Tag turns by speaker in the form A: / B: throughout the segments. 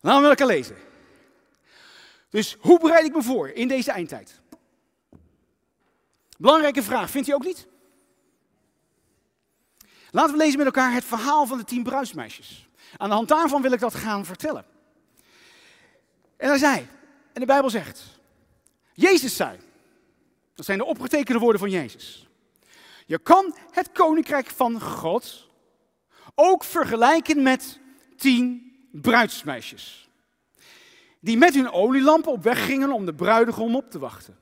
A: Laten we elkaar lezen. Dus hoe bereid ik me voor in deze eindtijd? Belangrijke vraag, vindt u ook niet? Laten we lezen met elkaar het verhaal van de tien bruidsmeisjes. Aan de hand daarvan wil ik dat gaan vertellen. En hij zei, en de Bijbel zegt, Jezus zei, dat zijn de opgetekende woorden van Jezus. Je kan het koninkrijk van God ook vergelijken met tien bruidsmeisjes. Die met hun olielampen op weg gingen om de bruidegom op te wachten.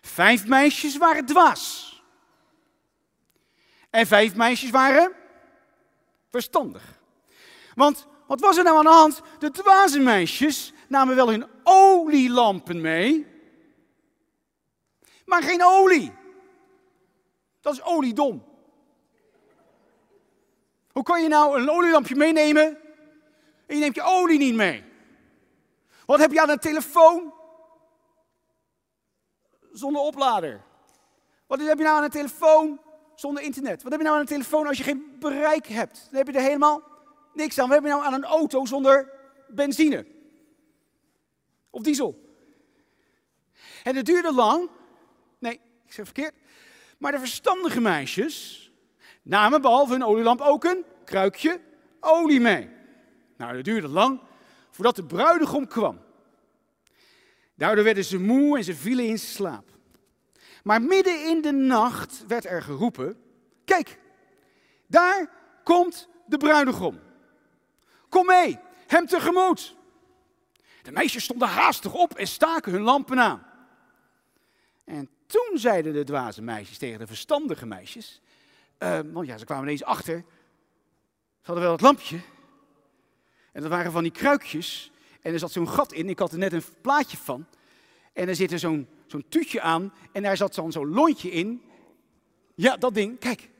A: Vijf meisjes waren dwaas. En vijf meisjes waren verstandig. Want wat was er nou aan de hand? De dwaze meisjes namen wel hun olielampen mee, maar geen olie. Dat is oliedom. Hoe kan je nou een olielampje meenemen en je neemt je olie niet mee? Wat heb je aan een telefoon zonder oplader? Wat heb je nou aan een telefoon zonder internet? Wat heb je nou aan een telefoon als je geen bereik hebt? Dan heb je er helemaal niks aan. Wat heb je nou aan een auto zonder benzine? Of diesel? En het duurde lang. Nee, ik zeg verkeerd. Maar de verstandige meisjes namen behalve hun olielamp ook een kruikje olie mee. Nou, dat duurde lang voordat de bruidegom kwam. Daardoor werden ze moe en ze vielen in slaap. Maar midden in de nacht werd er geroepen: Kijk, daar komt de bruidegom. Kom mee, hem tegemoet. De meisjes stonden haastig op en staken hun lampen aan. En toen zeiden de dwaze meisjes tegen de verstandige meisjes: uh, Want ja, ze kwamen ineens achter. Ze hadden wel het lampje. En dat waren van die kruikjes. En er zat zo'n gat in. Ik had er net een plaatje van. En er zit er zo'n zo'n tuutje aan en daar zat dan zo'n lontje in. Ja, dat ding, kijk,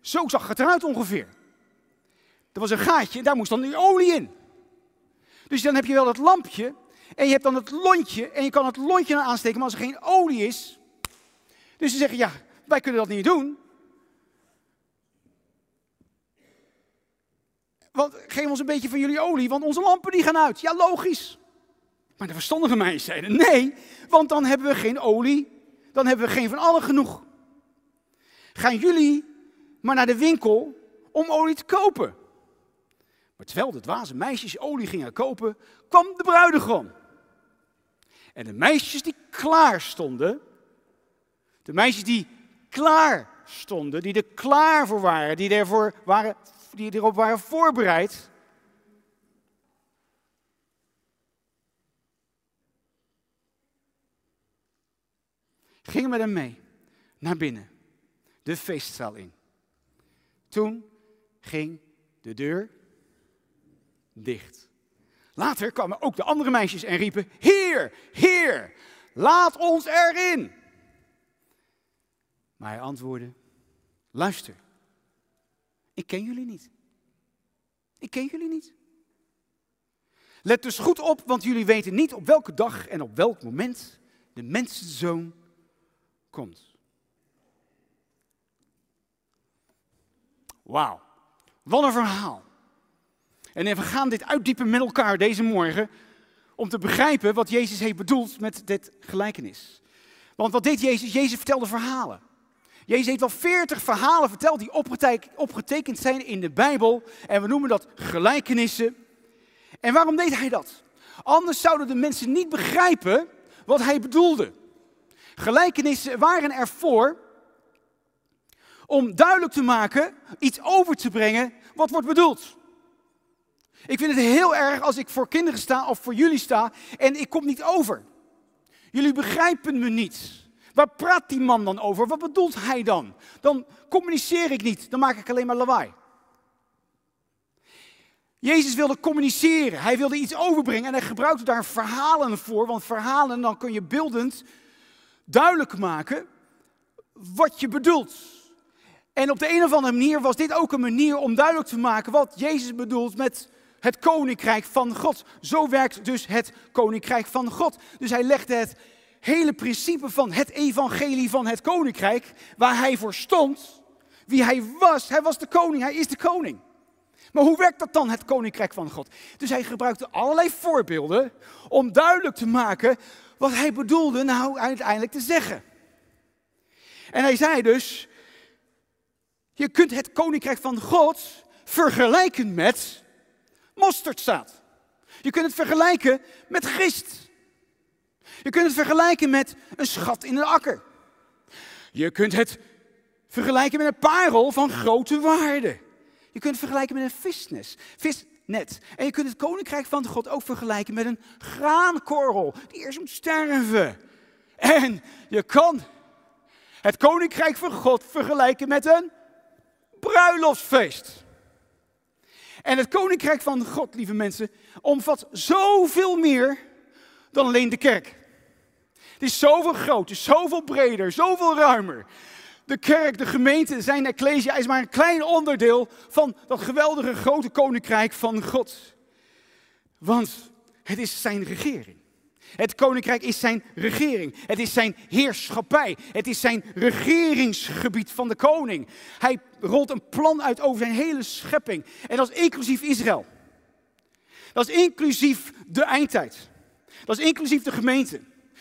A: zo zag het eruit ongeveer. Er was een gaatje en daar moest dan die olie in. Dus dan heb je wel dat lampje en je hebt dan het lontje en je kan het lontje aansteken, maar als er geen olie is. Dus ze zeggen, ja, wij kunnen dat niet doen. Want geef ons een beetje van jullie olie, want onze lampen die gaan uit. Ja, logisch. Maar de verstandige meisjes zeiden nee, want dan hebben we geen olie, dan hebben we geen van allen genoeg. Gaan jullie maar naar de winkel om olie te kopen. Maar terwijl de dwaze meisjes olie gingen kopen, kwam de bruidegom. En de meisjes die klaar stonden, de meisjes die klaar stonden, die er klaar voor waren, die, ervoor waren, die erop waren voorbereid, gingen met hem mee naar binnen, de feestzaal in. Toen ging de deur dicht. Later kwamen ook de andere meisjes en riepen: Heer, Heer, laat ons erin. Maar hij antwoordde: Luister, ik ken jullie niet. Ik ken jullie niet. Let dus goed op, want jullie weten niet op welke dag en op welk moment de mensenzoon komt. Wauw, wat een verhaal. En we gaan dit uitdiepen met elkaar deze morgen om te begrijpen wat Jezus heeft bedoeld met dit gelijkenis. Want wat deed Jezus? Jezus vertelde verhalen. Jezus heeft wel veertig verhalen verteld die opgetekend zijn in de Bijbel. En we noemen dat gelijkenissen. En waarom deed hij dat? Anders zouden de mensen niet begrijpen wat hij bedoelde. Gelijkenissen waren ervoor om duidelijk te maken, iets over te brengen wat wordt bedoeld. Ik vind het heel erg als ik voor kinderen sta of voor jullie sta en ik kom niet over. Jullie begrijpen me niet. Waar praat die man dan over? Wat bedoelt hij dan? Dan communiceer ik niet, dan maak ik alleen maar lawaai. Jezus wilde communiceren, hij wilde iets overbrengen en hij gebruikte daar verhalen voor, want verhalen dan kun je beeldend duidelijk maken wat je bedoelt. En op de een of andere manier was dit ook een manier om duidelijk te maken wat Jezus bedoelt met het koninkrijk van God. Zo werkt dus het koninkrijk van God. Dus hij legde het hele principe van het evangelie van het koninkrijk, waar hij voor stond, wie hij was. Hij was de koning, hij is de koning. Maar hoe werkt dat dan, het koninkrijk van God? Dus hij gebruikte allerlei voorbeelden om duidelijk te maken wat hij bedoelde nou uiteindelijk te zeggen. En hij zei dus, je kunt het koninkrijk van God vergelijken met mosterdzaad. Je kunt het vergelijken met gist. Je kunt het vergelijken met een schat in een akker. Je kunt het vergelijken met een parel van grote waarde. Je kunt het vergelijken met een visnet. En je kunt het koninkrijk van God ook vergelijken met een graankorrel die eerst moet sterven. En je kan het koninkrijk van God vergelijken met een bruiloftsfeest. En het koninkrijk van God, lieve mensen, omvat zoveel meer dan alleen de kerk. Het is zoveel groter, zoveel breder, zoveel ruimer. De kerk, de gemeente, zijn ecclesia is maar een klein onderdeel van dat geweldige grote koninkrijk van God. Want het is zijn regering. Het koninkrijk is zijn regering. Het is zijn heerschappij. Het is zijn regeringsgebied van de koning. Hij rolt een plan uit over zijn hele schepping. En dat is inclusief Israël. Dat is inclusief de eindtijd. Dat is inclusief de gemeente.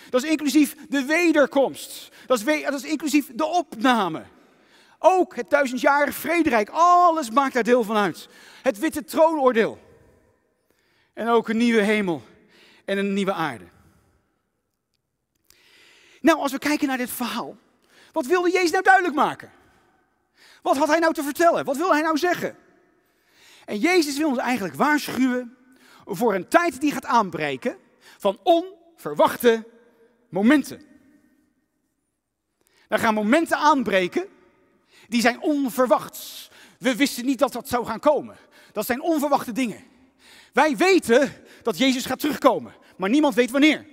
A: Dat is inclusief de wederkomst. Dat is, dat is inclusief de opname. Ook het duizendjarige vrederijk. Alles maakt daar deel van uit. Het witte troonoordeel. En ook een nieuwe hemel en een nieuwe aarde. Nou, als we kijken naar dit verhaal, wat wilde Jezus nou duidelijk maken? Wat had hij nou te vertellen? Wat wil hij nou zeggen? En Jezus wil ons eigenlijk waarschuwen voor een tijd die gaat aanbreken van onverwachte momenten. Er gaan momenten aanbreken die zijn onverwachts. We wisten niet dat dat zou gaan komen. Dat zijn onverwachte dingen. Wij weten dat Jezus gaat terugkomen, maar niemand weet wanneer.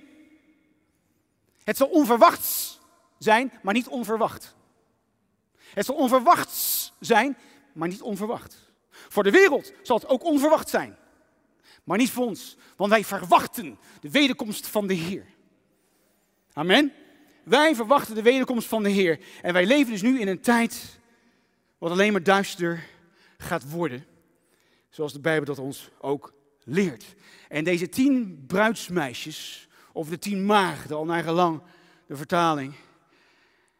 A: Het zal onverwachts zijn, maar niet onverwacht. Het zal onverwachts zijn, maar niet onverwacht. Voor de wereld zal het ook onverwacht zijn, maar niet voor ons, want wij verwachten de wederkomst van de Heer. Amen. Wij verwachten de wederkomst van de Heer. En wij leven dus nu in een tijd wat alleen maar duister gaat worden. Zoals de Bijbel dat ons ook leert. En deze tien bruidsmeisjes of de tien maagden, al naar gelang de vertaling.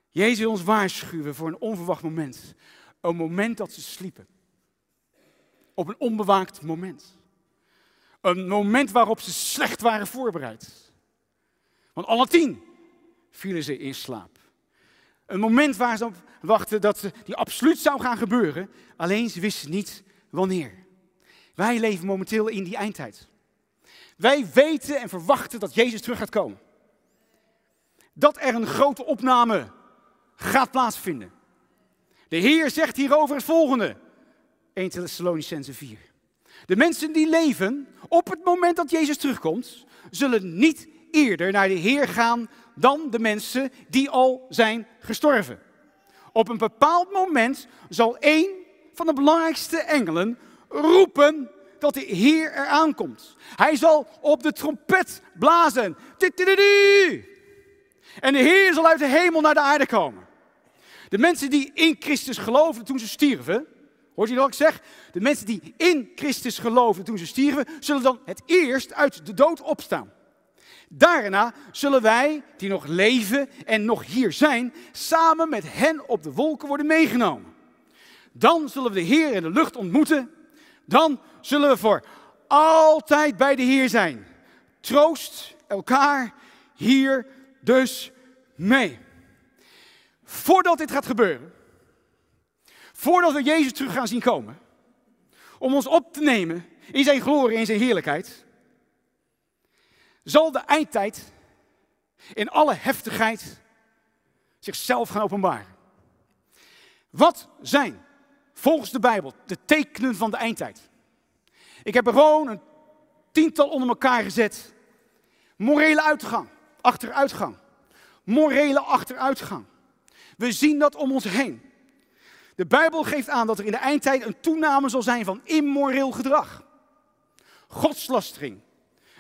A: Jezus wil ons waarschuwen voor een onverwacht moment. Een moment dat ze sliepen. Op een onbewaakt moment. Een moment waarop ze slecht waren voorbereid. Want alle tien vielen ze in slaap. Een moment waar ze op wachten dat die absoluut zou gaan gebeuren. Alleen ze wisten niet wanneer. Wij leven momenteel in die eindtijd. Wij weten en verwachten dat Jezus terug gaat komen. Dat er een grote opname gaat plaatsvinden. De Heer zegt hierover het volgende. 1 Thessalonicense 4. De mensen die leven op het moment dat Jezus terugkomt, zullen niet eerder naar de Heer gaan dan de mensen die al zijn gestorven. Op een bepaald moment zal één van de belangrijkste engelen roepen dat de Heer eraan komt. Hij zal op de trompet blazen. En de Heer zal uit de hemel naar de aarde komen. De mensen die in Christus geloofden toen ze stierven, hoort je wat ik zeg? De mensen die in Christus geloofden toen ze stierven, zullen dan het eerst uit de dood opstaan. Daarna zullen wij, die nog leven en nog hier zijn, samen met hen op de wolken worden meegenomen. Dan zullen we de Heer in de lucht ontmoeten dan zullen we voor altijd bij de Heer zijn. Troost elkaar hier dus mee. Voordat dit gaat gebeuren, voordat we Jezus terug gaan zien komen, om ons op te nemen in zijn glorie en zijn heerlijkheid, zal de eindtijd in alle heftigheid zichzelf gaan openbaren. Wat zijn volgens de Bijbel de tekenen van de eindtijd. Ik heb er gewoon een tiental onder elkaar gezet. Morele uitgang, achteruitgang. Morele achteruitgang. We zien dat om ons heen. De Bijbel geeft aan dat er in de eindtijd een toename zal zijn van immoreel gedrag. Godslastering.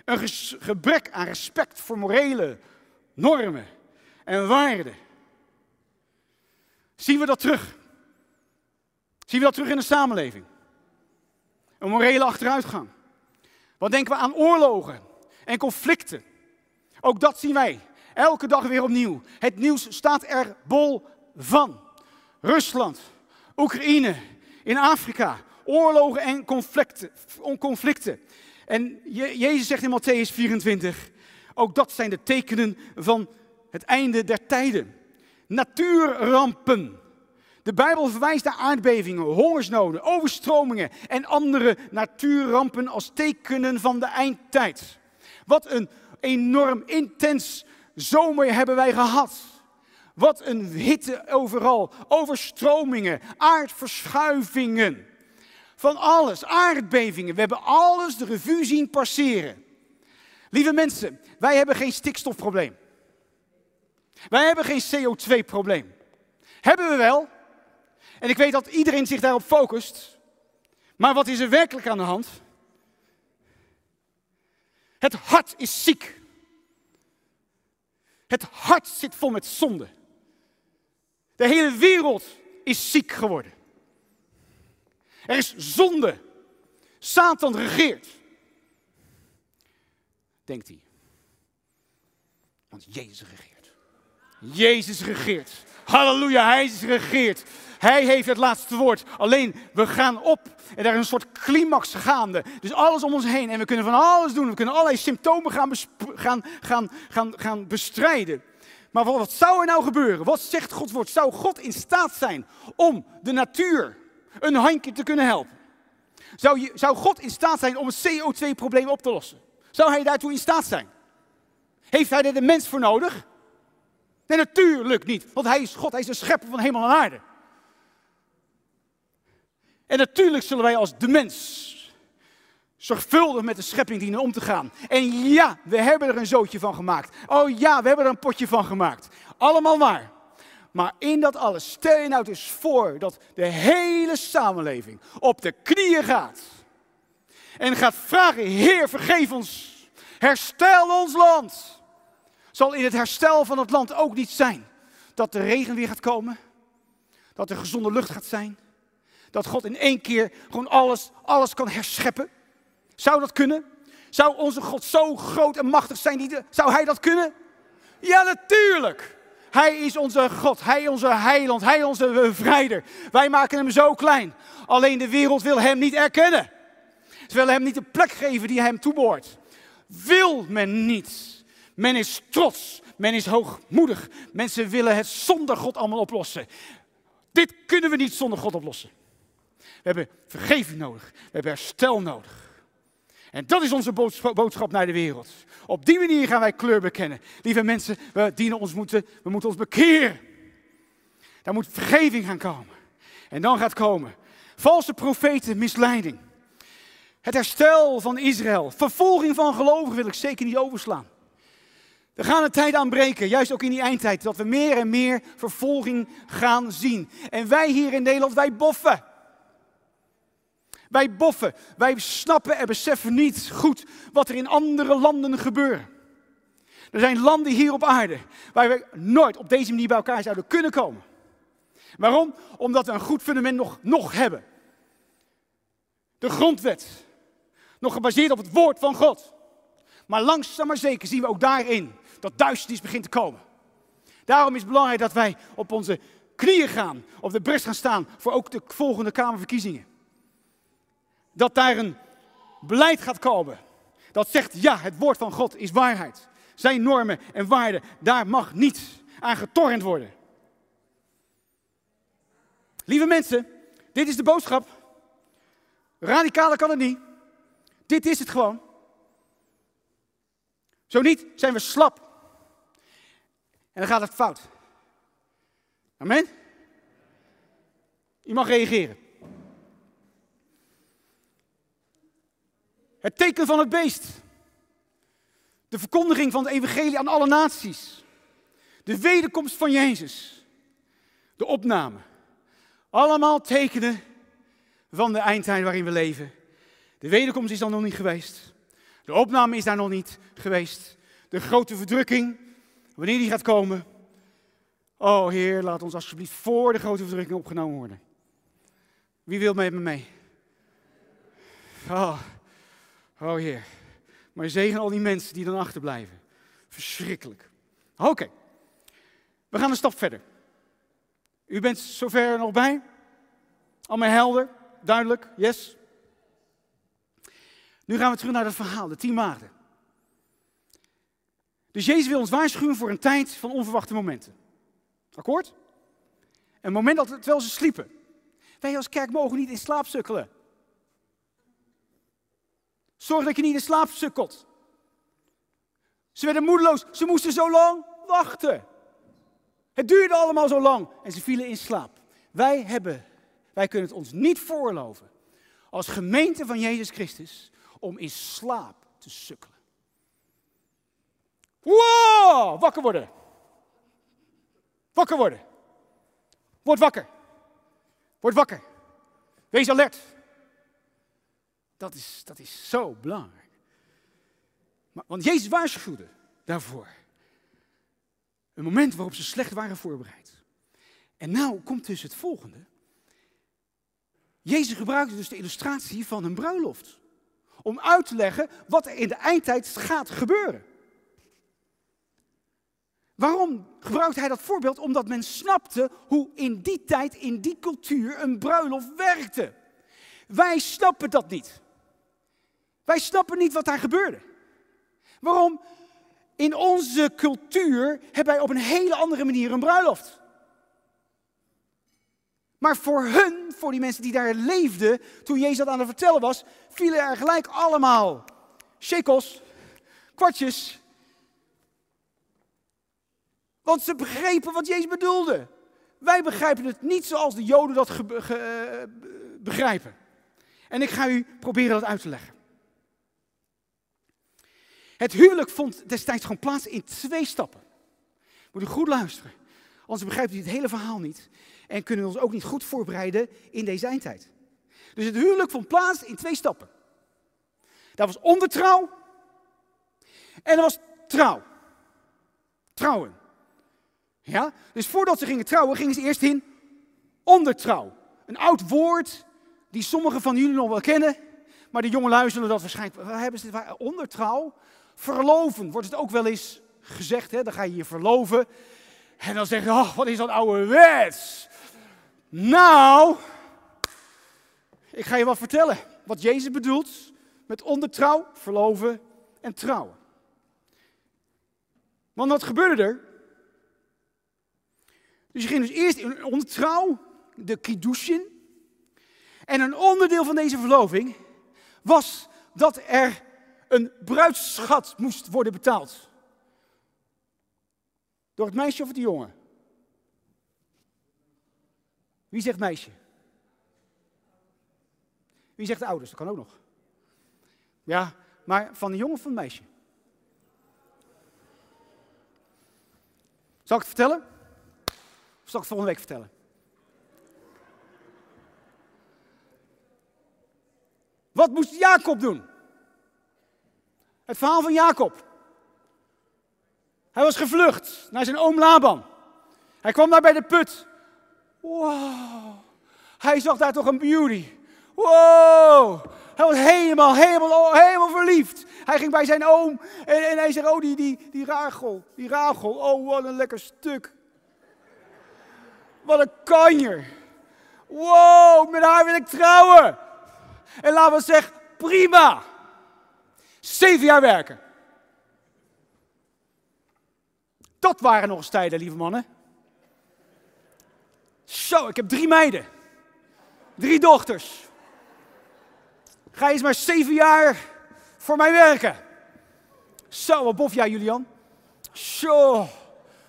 A: Een gebrek aan respect voor morele normen en waarden. Zien we dat terug? Zien we dat terug in de samenleving? Een morele achteruitgang. Wat denken we aan oorlogen en conflicten? Ook dat zien wij elke dag weer opnieuw. Het nieuws staat er bol van. Rusland, Oekraïne, in Afrika, oorlogen en conflicten. En Jezus zegt in Matthäus 24, ook dat zijn de tekenen van het einde der tijden. Natuurrampen. De Bijbel verwijst naar aardbevingen, hongersnoden, overstromingen en andere natuurrampen als tekenen van de eindtijd. Wat een enorm intens zomer hebben wij gehad. Wat een hitte overal, overstromingen, aardverschuivingen. Van alles, aardbevingen. We hebben alles de revue zien passeren. Lieve mensen, wij hebben geen stikstofprobleem. Wij hebben geen CO2-probleem. Hebben we wel. En ik weet dat iedereen zich daarop focust. Maar wat is er werkelijk aan de hand? Het hart is ziek. Het hart zit vol met zonde. De hele wereld is ziek geworden. Er is zonde. Satan regeert. Denkt hij. Want Jezus regeert. Jezus regeert. Halleluja, hij is regeert. Hij heeft het laatste woord. Alleen we gaan op en daar is een soort climax gaande. Dus alles om ons heen. En we kunnen van alles doen. We kunnen allerlei symptomen gaan, gaan, gaan, gaan, gaan bestrijden. Maar wat zou er nou gebeuren? Wat zegt Gods woord? Zou God in staat zijn om de natuur een handje te kunnen helpen? Zou, je, zou God in staat zijn om het CO2-probleem op te lossen? Zou hij daartoe in staat zijn? Heeft hij er de mens voor nodig? Nee, natuurlijk niet. Want hij is God, hij is de schepper van hemel en aarde. En natuurlijk zullen wij als de mens zorgvuldig met de schepping dienen om te gaan. En ja, we hebben er een zootje van gemaakt. Oh ja, we hebben er een potje van gemaakt. Allemaal waar. Maar in dat alles, stel je nou dus voor dat de hele samenleving op de knieën gaat. En gaat vragen, Heer, vergeef ons. Herstel ons land. Zal in het herstel van het land ook niet zijn dat de regen weer gaat komen? Dat er gezonde lucht gaat zijn? Dat God in één keer gewoon alles, alles kan herscheppen? Zou dat kunnen? Zou onze God zo groot en machtig zijn? Die zou hij dat kunnen? Ja, natuurlijk. Hij is onze God, Hij onze heiland, Hij onze bevrijder. Wij maken Hem zo klein. Alleen de wereld wil Hem niet erkennen. Ze willen Hem niet de plek geven die Hem toebehoort. Wil men niet. Men is trots, men is hoogmoedig. Mensen willen het zonder God allemaal oplossen. Dit kunnen we niet zonder God oplossen. We hebben vergeving nodig, we hebben herstel nodig. En dat is onze boodschap naar de wereld. Op die manier gaan wij kleur bekennen. Lieve mensen, we, dienen ons moeten, we moeten ons bekeren. Daar moet vergeving gaan komen. En dan gaat komen valse profeten, misleiding. Het herstel van Israël. Vervolging van gelovigen wil ik zeker niet overslaan. We gaan een tijd aanbreken, juist ook in die eindtijd, dat we meer en meer vervolging gaan zien. En wij hier in Nederland, wij boffen. Wij boffen, wij snappen en beseffen niet goed wat er in andere landen gebeurt. Er zijn landen hier op aarde waar we nooit op deze manier bij elkaar zouden kunnen komen. Waarom? Omdat we een goed fundament nog, nog hebben. De grondwet. Nog gebaseerd op het woord van God. Maar langzaam maar zeker zien we ook daarin dat duisternis begint te komen. Daarom is het belangrijk dat wij op onze knieën gaan, op de brest gaan staan voor ook de volgende Kamerverkiezingen dat daar een beleid gaat komen. Dat zegt, ja, het woord van God is waarheid. Zijn normen en waarden, daar mag niet aan getornd worden. Lieve mensen, dit is de boodschap. Radicaler kan het niet. Dit is het gewoon. Zo niet, zijn we slap. En dan gaat het fout. Amen? Je mag reageren. Het teken van het beest. De verkondiging van het evangelie aan alle naties. De wederkomst van Jezus. De opname. Allemaal tekenen van de eindtijd waarin we leven. De wederkomst is dan nog niet geweest. De opname is daar nog niet geweest. De grote verdrukking, wanneer die gaat komen. Oh Heer, laat ons alsjeblieft voor de grote verdrukking opgenomen worden. Wie wil met me mee? Oh, oh Heer. Maar zegen al die mensen die dan achterblijven. Verschrikkelijk. Oké, we gaan een stap verder. U bent zover nog bij? Allemaal helder? Duidelijk? Yes? Nu gaan we terug naar het verhaal, de tien maagden. Dus Jezus wil ons waarschuwen voor een tijd van onverwachte momenten. Akkoord? Een moment dat, terwijl ze sliepen. Wij als kerk mogen niet in slaap sukkelen. Zorg dat je niet in slaap sukkelt. Ze werden moedeloos. Ze moesten zo lang wachten. Het duurde allemaal zo lang en ze vielen in slaap. Wij hebben, wij kunnen het ons niet voorloven als gemeente van Jezus Christus om in slaap te sukkelen. Wow, wakker worden. Wakker worden. Word wakker. Word wakker. Wees alert. Dat is, dat is zo belangrijk. Maar, want Jezus waarschuwde daarvoor. Een moment waarop ze slecht waren voorbereid. En nou komt dus het volgende. Jezus gebruikte dus de illustratie van een bruiloft. Om uit te leggen wat er in de eindtijd gaat gebeuren. Waarom gebruikte hij dat voorbeeld? Omdat men snapte hoe in die tijd, in die cultuur, een bruiloft werkte. Wij snappen dat niet. Wij snappen niet wat daar gebeurde. Waarom? In onze cultuur hebben wij op een hele andere manier een bruiloft. Maar voor hun, voor die mensen die daar leefden, toen Jezus dat aan het vertellen was, vielen er gelijk allemaal shekels, kwartjes. Want ze begrepen wat Jezus bedoelde. Wij begrijpen het niet zoals de Joden dat eh, begrijpen. En ik ga u proberen dat uit te leggen. Het huwelijk vond destijds gewoon plaats in twee stappen. Moet u goed luisteren. Anders begrijpt u het hele verhaal niet. En kunnen we ons ook niet goed voorbereiden in deze eindtijd. Dus het huwelijk vond plaats in twee stappen. Dat was ondertrouw. En dat was trouw. Trouwen. Ja? Dus voordat ze gingen trouwen, gingen ze eerst in ondertrouw. Een oud woord die sommigen van jullie nog wel kennen. Maar de jonge luisteren dat waarschijnlijk. Waar hebben ze? Ondertrouw? Verloven wordt het ook wel eens gezegd. Hè? Dan ga je je verloven. En dan zeg je, oh, wat is dat oude wets? Nou, ik ga je wat vertellen. Wat Jezus bedoelt met ondertrouw, verloven en trouwen. Want wat gebeurde er? Dus je ging dus eerst in ondertrouw, de kiddushin. En een onderdeel van deze verloving was dat er een bruidsschat moest worden betaald. Door het meisje of het jongen? Wie zegt meisje? Wie zegt de ouders? Dat kan ook nog. Ja, maar van de jongen of van het meisje? Zal ik het vertellen? Of zal ik het volgende week vertellen? Wat moest Jacob doen? Het verhaal van Jacob. Hij was gevlucht naar zijn oom Laban. Hij kwam daar bij de put. Wow. Hij zag daar toch een beauty. Wow. Hij was helemaal, helemaal, helemaal verliefd. Hij ging bij zijn oom en, en hij zei, oh die, die, die ragel, die ragel. Oh, wat een lekker stuk. Wat een kanjer. Wow, met haar wil ik trouwen. En Laban zegt, prima. Zeven jaar werken. Dat waren nog eens tijden, lieve mannen. Zo, ik heb drie meiden. Drie dochters. Ga eens maar zeven jaar voor mij werken. Zo, wat bof jij, Julian. Zo,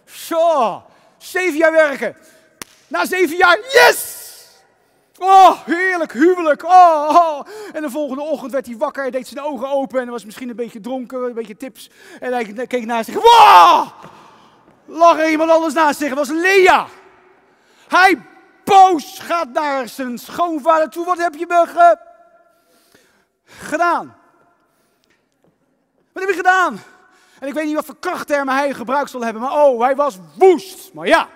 A: zo. Zeven jaar werken. Na zeven jaar, yes! Oh, heerlijk, huwelijk. Oh, oh, En de volgende ochtend werd hij wakker, deed zijn ogen open en was misschien een beetje dronken, een beetje tips. En hij keek naast zich. Wow! Lag er iemand anders naast zich, dat was Lea. Hij boos gaat naar zijn schoonvader toe. Wat heb je me gedaan? Wat heb je gedaan? En ik weet niet wat voor krachttermen hij gebruikt zal hebben, maar oh, hij was woest. Maar ja,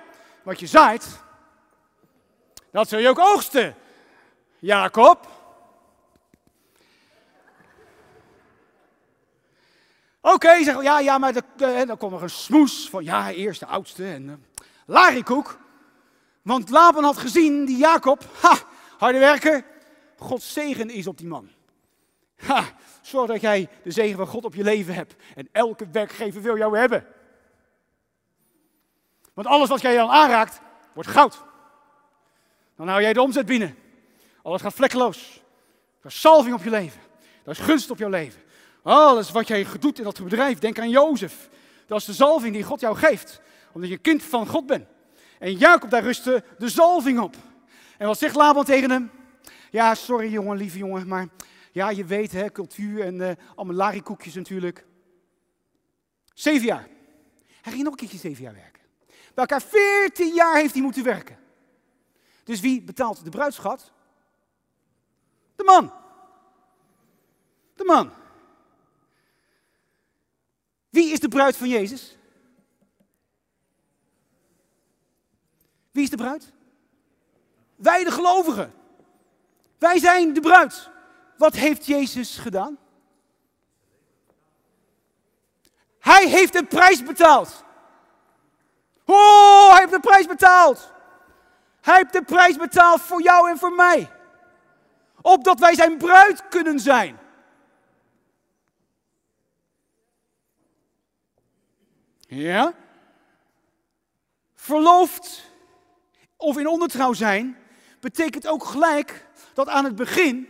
A: wat je zaait, dat zul je ook oogsten, Jacob. Oké, okay, zeg, ja, ja, maar dan komt er een smoes van, ja, eerste oudste en uh, Want Laban had gezien, die Jacob, ha, harde werker, Gods zegen is op die man. Ha, zorg dat jij de zegen van God op je leven hebt. En elke werkgever wil jou hebben. Want alles wat jij dan aanraakt, wordt goud. Dan hou jij de omzet binnen. Alles gaat vlekkeloos. Er is salving op je leven. Er is gunst op jouw leven. Alles wat jij doet in dat bedrijf, denk aan Jozef. Dat is de zalving die God jou geeft. Omdat je kind van God bent. En Jacob, daar rustte de zalving op. En wat zegt Laban tegen hem? Ja, sorry jongen, lieve jongen, maar ja, je weet, hè, cultuur en uh, allemaal larikoekjes natuurlijk. Zeven jaar. Hij ging nog een keertje zeven jaar werken. Bij elkaar veertien jaar heeft hij moeten werken. Dus wie betaalt de bruidschat? De man. De man. Wie is de bruid van Jezus? Wie is de bruid? Wij de gelovigen. Wij zijn de bruid. Wat heeft Jezus gedaan? Hij heeft een prijs betaald. Oh, hij heeft de prijs betaald. Hij heeft de prijs betaald voor jou en voor mij. Opdat wij zijn bruid kunnen zijn. Ja? Verloofd of in ondertrouw zijn betekent ook gelijk dat aan het begin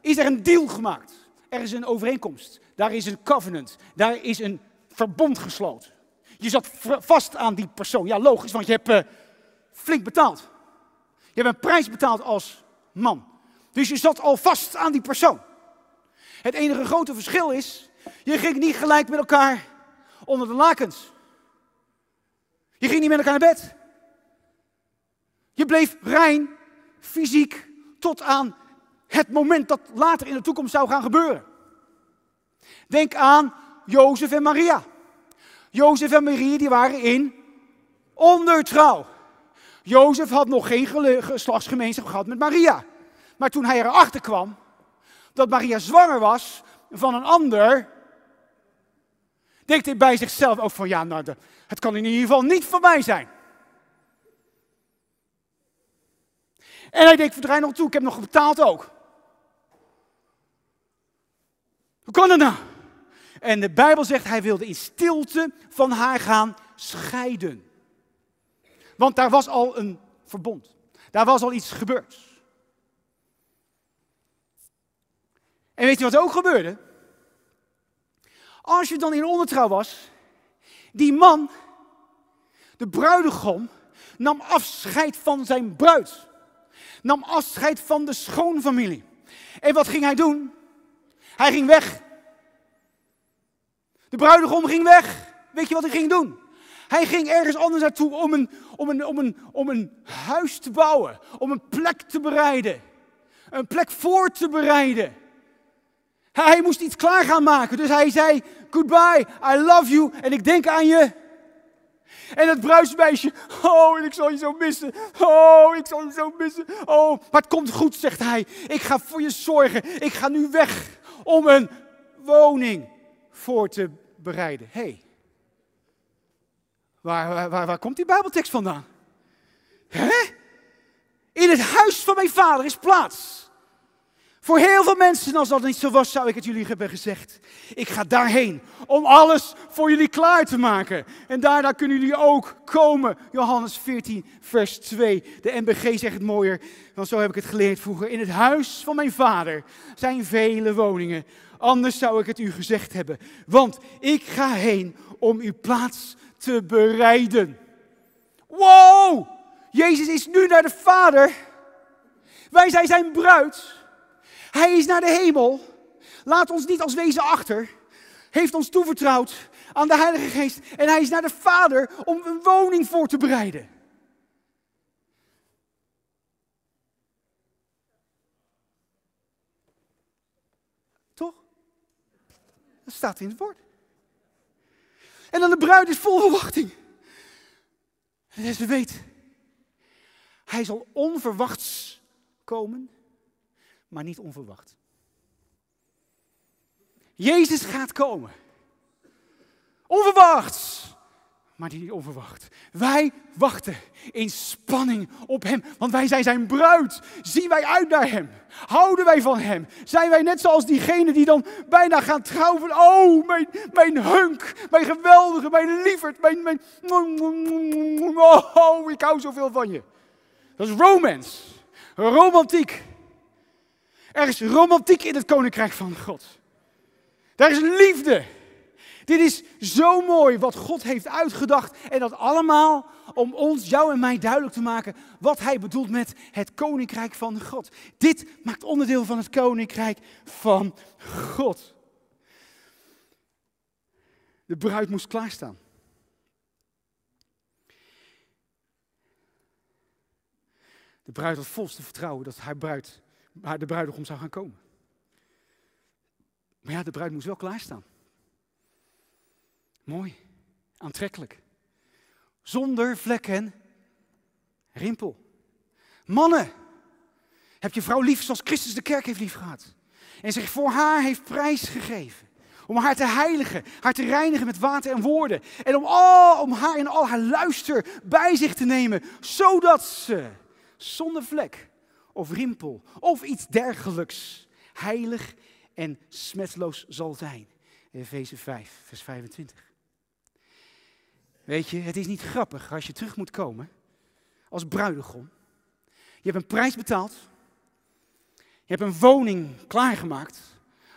A: is er een deal gemaakt. Er is een overeenkomst. Daar is een covenant. Daar is een verbond gesloten. Je zat vast aan die persoon. Ja, logisch, want je hebt uh, flink betaald. Je hebt een prijs betaald als man. Dus je zat al vast aan die persoon. Het enige grote verschil is, je ging niet gelijk met elkaar onder de lakens. Je ging niet met elkaar naar bed. Je bleef rein, fysiek, tot aan het moment dat later in de toekomst zou gaan gebeuren. Denk aan Jozef en Maria. Jozef en Maria die waren in ondertrouw. Jozef had nog geen geslachtsgemeenschap gehad met Maria. Maar toen hij erachter kwam dat Maria zwanger was van een ander, denkt hij bij zichzelf ook van ja, nou, het kan in ieder geval niet voor mij zijn. En hij denkt, verdraai nog toe, ik heb nog betaald ook. Hoe kan dat nou? En de Bijbel zegt, hij wilde in stilte van haar gaan scheiden. Want daar was al een verbond. Daar was al iets gebeurd. En weet je wat ook gebeurde? Als je dan in ondertrouw was, die man, de bruidegom, nam afscheid van zijn bruid. Nam afscheid van de schoonfamilie. En wat ging hij doen? Hij ging weg. De bruidegom ging weg. Weet je wat hij ging doen? Hij ging ergens anders naartoe om een, om een, om een, om een huis te bouwen. Om een plek te bereiden. Een plek voor te bereiden. Hij moest iets klaar gaan maken. Dus hij zei: Goodbye, I love you en ik denk aan je. En het bruidsmeisje, oh, ik zal je zo missen. Oh, ik zal je zo missen. Oh, maar het komt goed, zegt hij. Ik ga voor je zorgen. Ik ga nu weg om een woning voor te bereiden. Hey, waar, waar, waar, komt die Bijbeltekst vandaan? Hè? In het huis van mijn vader is plaats. Voor heel veel mensen, als dat niet zo was, zou ik het jullie hebben gezegd. Ik ga daarheen om alles voor jullie klaar te maken. En daarna kunnen jullie ook komen. Johannes 14, vers 2. De NBG zegt het mooier, want zo heb ik het geleerd vroeger. In het huis van mijn vader zijn vele woningen. Anders zou ik het u gezegd hebben. Want ik ga heen om uw plaats te bereiden. Wow! Jezus is nu naar de Vader. Wij zijn zijn bruid. Hij is naar de hemel. Laat ons niet als wezen achter. Heeft ons toevertrouwd aan de Heilige Geest. En hij is naar de Vader om een woning voor te bereiden. Toch? Dat staat in het woord. En dan de bruid is vol verwachting. En ze weet, hij zal onverwachts komen maar niet onverwacht. Jezus gaat komen. Onverwachts. Maar niet onverwacht. Wij wachten in spanning op Hem, want wij zijn Zijn bruid. Zien wij uit naar Hem? Houden wij van Hem? Zijn wij net zoals diegenen die dan bijna gaan trouwen? oh, mijn, mijn hunk, mijn geweldige, mijn lieverd, mijn, mijn... Oh, ik hou zoveel van je. Dat is romance. Romantiek. Er is romantiek in het koninkrijk van God. Daar is liefde. Dit is zo mooi wat God heeft uitgedacht. En dat allemaal om ons, jou en mij duidelijk te maken wat hij bedoelt met het koninkrijk van God. Dit maakt onderdeel van het koninkrijk van God. De bruid moest klaarstaan. De bruid had volste vertrouwen dat haar bruid, de bruidegom zou gaan komen. Maar ja, de bruid moest wel klaarstaan. Mooi, aantrekkelijk. Zonder vlek en rimpel. Mannen, heb je vrouw lief zoals Christus de kerk heeft lief gehad. En zich voor haar heeft prijs gegeven. Om haar te heiligen, haar te reinigen met water en woorden. En om, al, om haar in al haar luister bij zich te nemen. Zodat ze zonder vlek of rimpel of iets dergelijks heilig en smetloos zal zijn. Efeze 5, vers 25. Weet je, het is niet grappig als je terug moet komen als bruidegom. Je hebt een prijs betaald. Je hebt een woning klaargemaakt.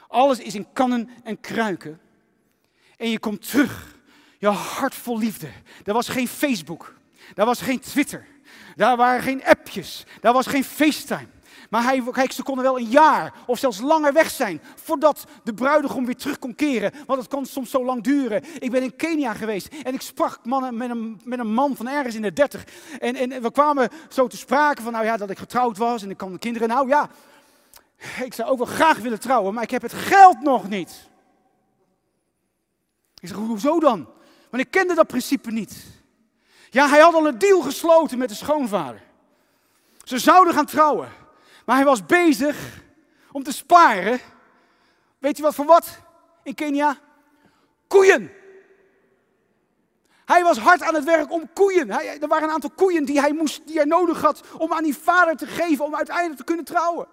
A: Alles is in kannen en kruiken. En je komt terug. Je hart vol liefde. Er was geen Facebook. Daar was geen Twitter. Daar waren geen appjes. Daar was geen FaceTime. Maar hij, ze konden wel een jaar of zelfs langer weg zijn voordat de bruidegom weer terug kon keren. Want het kan soms zo lang duren. Ik ben in Kenia geweest en ik sprak mannen, met, een, met een man van ergens in de dertig. En, en we kwamen zo te sprake van, nou ja, dat ik getrouwd was en ik kan de kinderen. Nou ja, ik zou ook wel graag willen trouwen, maar ik heb het geld nog niet. Ik zeg, hoezo dan? Want ik kende dat principe niet. Ja, hij had al een deal gesloten met de schoonvader. Ze zouden gaan trouwen. Maar hij was bezig om te sparen. Weet u wat voor wat in Kenia? Koeien. Hij was hard aan het werk om koeien. Hij, er waren een aantal koeien die hij, moest, die hij nodig had om aan die vader te geven om uiteindelijk te kunnen trouwen.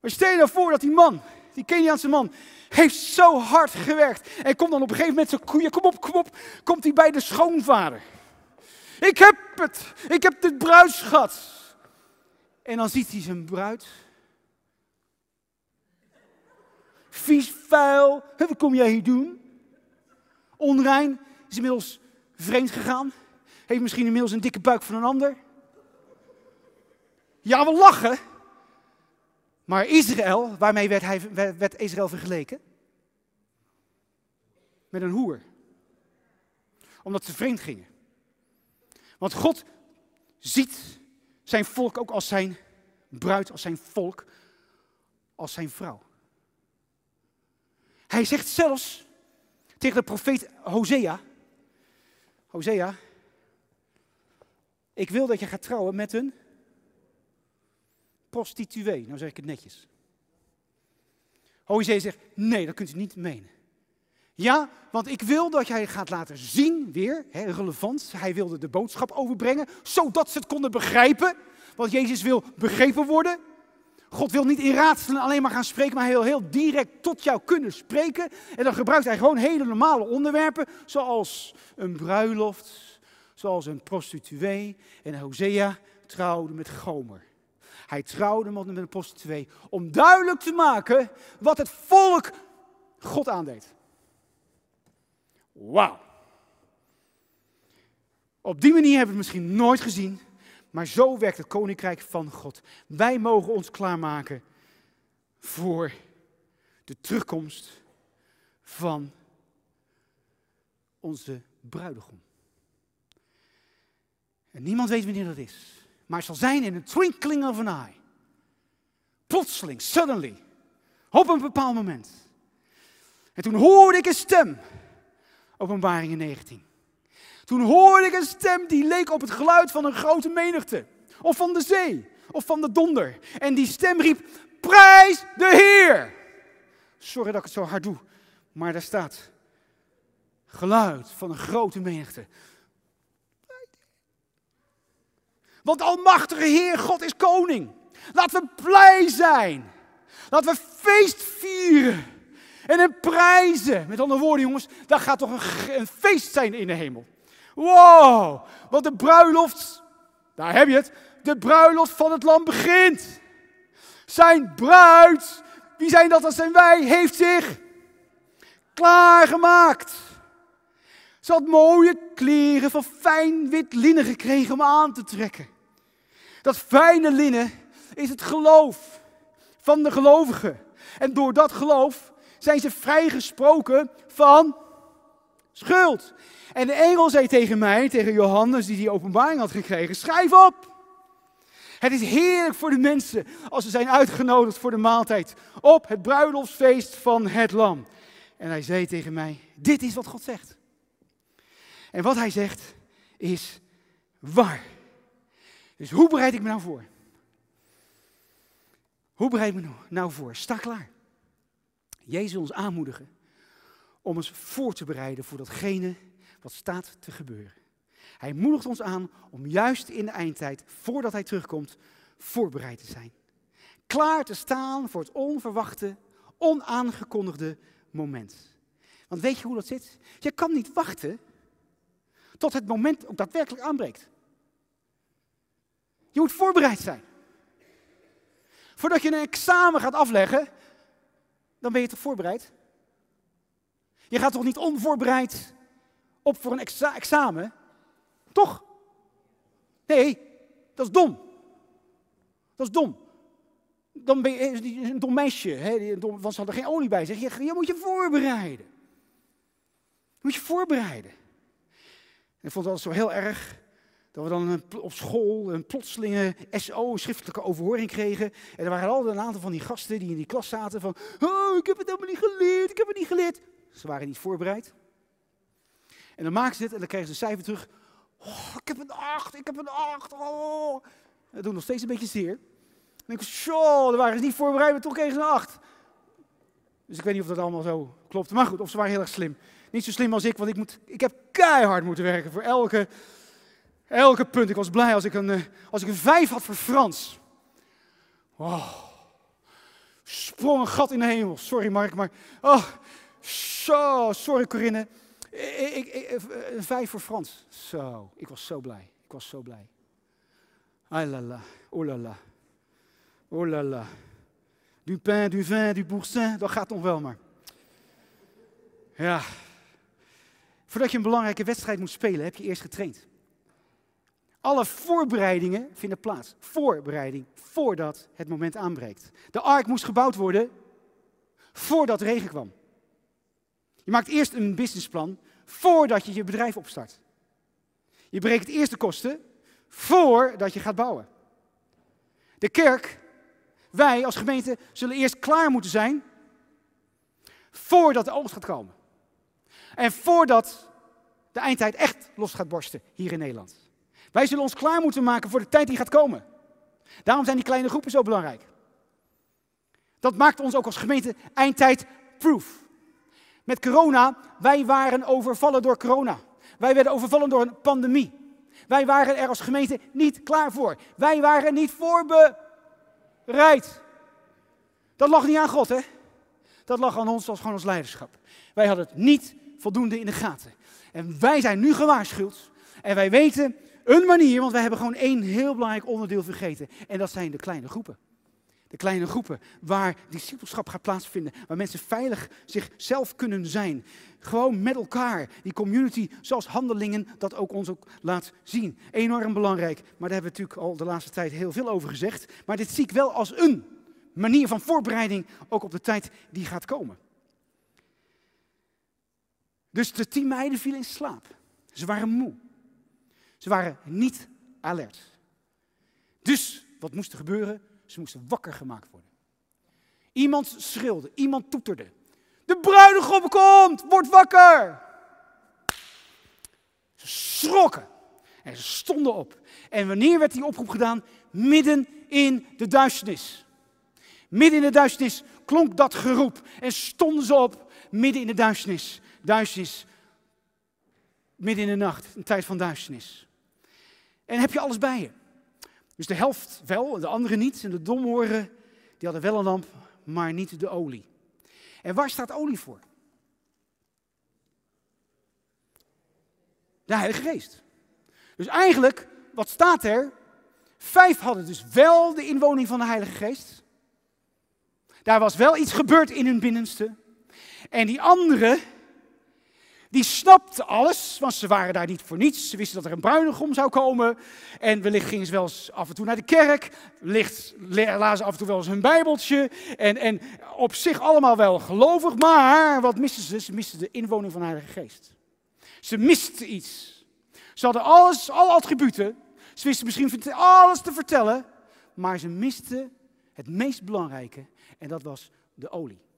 A: Maar stel je nou voor dat die man, die Keniaanse man, heeft zo hard gewerkt. En komt dan op een gegeven moment zijn koeien, kom op, kom op, komt hij bij de schoonvader. Ik heb het, ik heb dit bruidsschat. En dan ziet hij zijn bruid. Vies, vuil. Wat kom jij hier doen? Onrein. Is inmiddels vreemd gegaan. Heeft misschien inmiddels een dikke buik van een ander. Ja, we lachen. Maar Israël, waarmee werd, hij, werd Israël vergeleken? Met een hoer. Omdat ze vreemd gingen. Want God ziet zijn volk ook als zijn bruid, als zijn volk, als zijn vrouw. Hij zegt zelfs tegen de profeet Hosea, Hosea, ik wil dat je gaat trouwen met een prostituee. Nou zeg ik het netjes. Hosea zegt, nee, dat kunt u niet menen. Ja, want ik wil dat jij gaat laten zien, weer, hè, relevant. Hij wilde de boodschap overbrengen, zodat ze het konden begrijpen. Want Jezus wil begrepen worden. God wil niet in raadselen alleen maar gaan spreken, maar wil heel direct tot jou kunnen spreken. En dan gebruikt hij gewoon hele normale onderwerpen, zoals een bruiloft, zoals een prostituee. En Hosea trouwde met Gomer. Hij trouwde met een prostituee om duidelijk te maken wat het volk God aandeed. Wauw. Op die manier hebben we het misschien nooit gezien, maar zo werkt het koninkrijk van God. Wij mogen ons klaarmaken voor de terugkomst van onze bruidegom. En niemand weet wanneer dat is. Maar het zal zijn in een twinkling of an eye. Plotseling, suddenly. Op een bepaald moment. En toen hoorde ik een stem Openbaringen 19. Toen hoorde ik een stem die leek op het geluid van een grote menigte. Of van de zee. Of van de donder. En die stem riep, prijs de Heer. Sorry dat ik het zo hard doe, maar daar staat geluid van een grote menigte. Want Almachtige Heer God is koning. Laten we blij zijn. Laten we feest vieren. En hem prijzen. Met andere woorden, jongens, dat gaat toch een, een feest zijn in de hemel. Wow, want de bruiloft, daar heb je het, de bruiloft van het lam begint. Zijn bruid, wie zijn dat? Dat zijn wij, heeft zich klaargemaakt. Ze had mooie kleren van fijn wit linnen gekregen om aan te trekken. Dat fijne linnen is het geloof van de gelovigen. En door dat geloof zijn ze vrijgesproken van schuld. En de engel zei tegen mij, tegen Johannes, die die openbaring had gekregen, schrijf op. Het is heerlijk voor de mensen als ze zijn uitgenodigd voor de maaltijd op het bruiloftsfeest van het lam. En hij zei tegen mij, dit is wat God zegt. En wat hij zegt is waar. Dus hoe bereid ik me nou voor? Hoe bereid ik me nou voor? Sta klaar. Jezus ons aanmoedigen om ons voor te bereiden voor datgene wat staat te gebeuren. Hij moedigt ons aan om juist in de eindtijd, voordat hij terugkomt, voorbereid te zijn. Klaar te staan voor het onverwachte, onaangekondigde moment. Want weet je hoe dat zit? Je kan niet wachten tot het moment ook daadwerkelijk aanbreekt. Je moet voorbereid zijn. Voordat je een examen gaat afleggen, dan ben je toch voorbereid? Je gaat toch niet onvoorbereid op voor een examen? Toch? Nee, dat is dom. Dat is dom. Dan ben je een dom meisje, hè, want ze hadden geen olie bij zich. Je, je moet je voorbereiden. Je moet je voorbereiden. En ik vond altijd zo heel erg dat we dan op school een plotselinge SO, schriftelijke overhoring kregen. En er waren altijd een aantal van die gasten die in die klas zaten van, oh, ik heb het helemaal niet geleerd, ik heb het niet geleerd. Ze waren niet voorbereid. En dan maken ze dit en dan krijgen ze een cijfer terug. Oh, ik heb een acht, ik heb een acht. Oh. Dat doet nog steeds een beetje zeer. Dan denk ik, zo, daar waren ze niet voorbereid, maar toch kregen ze een acht. Dus ik weet niet of dat allemaal zo klopt. Maar goed, of ze waren heel erg slim. Niet zo slim als ik, want ik, moet, ik heb keihard moeten werken voor elke, elke punt. Ik was blij als ik, een, eh, als ik een vijf had voor Frans. Wow. Sprong een gat in de hemel. Sorry Mark, maar... Oh, zo, sorry Corinne. Ik, ik, een vijf voor Frans. Zo, ik was zo blij. Ik was zo blij. Ah la la, oh la la. Oh. Du pain, du vin, du boursin, dat gaat nog wel maar. Ja. Voordat je een belangrijke wedstrijd moet spelen, heb je eerst getraind. Alle voorbereidingen vinden plaats. Voorbereiding, voordat het moment aanbreekt. De ark moest gebouwd worden voordat regen kwam. Je maakt eerst een businessplan voordat je je bedrijf opstart. Je berekent eerst de kosten voordat je gaat bouwen. De kerk, wij als gemeente, zullen eerst klaar moeten zijn voordat de oogst gaat komen. En voordat de eindtijd echt los gaat borsten hier in Nederland. Wij zullen ons klaar moeten maken voor de tijd die gaat komen. Daarom zijn die kleine groepen zo belangrijk. Dat maakt ons ook als gemeente eindtijd proof. Met corona, wij waren overvallen door corona. Wij werden overvallen door een pandemie. Wij waren er als gemeente niet klaar voor. Wij waren niet voorbereid. Dat lag niet aan God, hè? Dat lag aan ons als gewoon ons leiderschap. Wij hadden het niet voldoende in de gaten. En wij zijn nu gewaarschuwd. En wij weten een manier, want wij hebben gewoon één heel belangrijk onderdeel vergeten. En dat zijn de kleine groepen. De kleine groepen waar discipelschap gaat plaatsvinden. Waar mensen veilig zichzelf kunnen zijn. Gewoon met elkaar. Die community zoals handelingen dat ook ons ook laat zien. Enorm belangrijk. Maar daar hebben we natuurlijk al de laatste tijd heel veel over gezegd. Maar dit zie ik wel als een manier van voorbereiding ook op de tijd die gaat komen. Dus de tien meiden vielen in slaap. Ze waren moe. Ze waren niet alert. Dus wat moest er gebeuren? Ze moesten wakker gemaakt worden. Iemand schreeuwde, iemand toeterde. De bruidegom komt, word wakker! Ze schrokken en ze stonden op. En wanneer werd die oproep gedaan? Midden in de duisternis. Midden in de duisternis klonk dat geroep en stonden ze op, midden in de duisternis. Duisternis, midden in de nacht, een tijd van duisternis. En heb je alles bij je. Dus de helft wel, de andere niet. En de domoren, die hadden wel een lamp, maar niet de olie. En waar staat olie voor? De Heilige Geest. Dus eigenlijk, wat staat er? Vijf hadden dus wel de inwoning van de Heilige Geest. Daar was wel iets gebeurd in hun binnenste. En die anderen, die snapten alles, want ze waren daar niet voor niets. Ze wisten dat er een bruinigom zou komen. En wellicht gingen ze wel eens af en toe naar de kerk. Wellicht lazen af en toe wel eens hun bijbeltje. En, en op zich allemaal wel gelovig. Maar wat misten ze? Ze misten de inwoning van de Heilige Geest. Ze misten iets. Ze hadden alles, alle attributen. Ze wisten misschien alles te vertellen. Maar ze misten het meest belangrijke. En dat was de olie.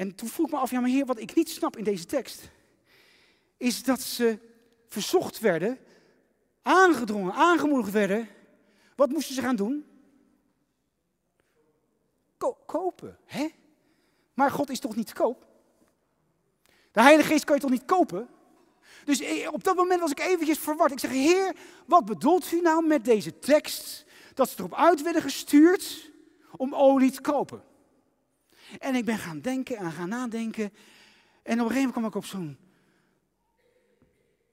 A: En toen vroeg ik me af, ja maar heer, wat ik niet snap in deze tekst, is dat ze verzocht werden, aangedrongen, aangemoedigd werden. Wat moesten ze gaan doen? kopen, hè? Maar God is toch niet te koop? De Heilige Geest kan je toch niet kopen? Dus op dat moment was ik eventjes verward. Ik zeg, Heer, wat bedoelt u nou met deze tekst? Dat ze erop uit werden gestuurd om olie te kopen. En ik ben gaan denken en gaan nadenken. En op een gegeven moment kwam ik op zo'n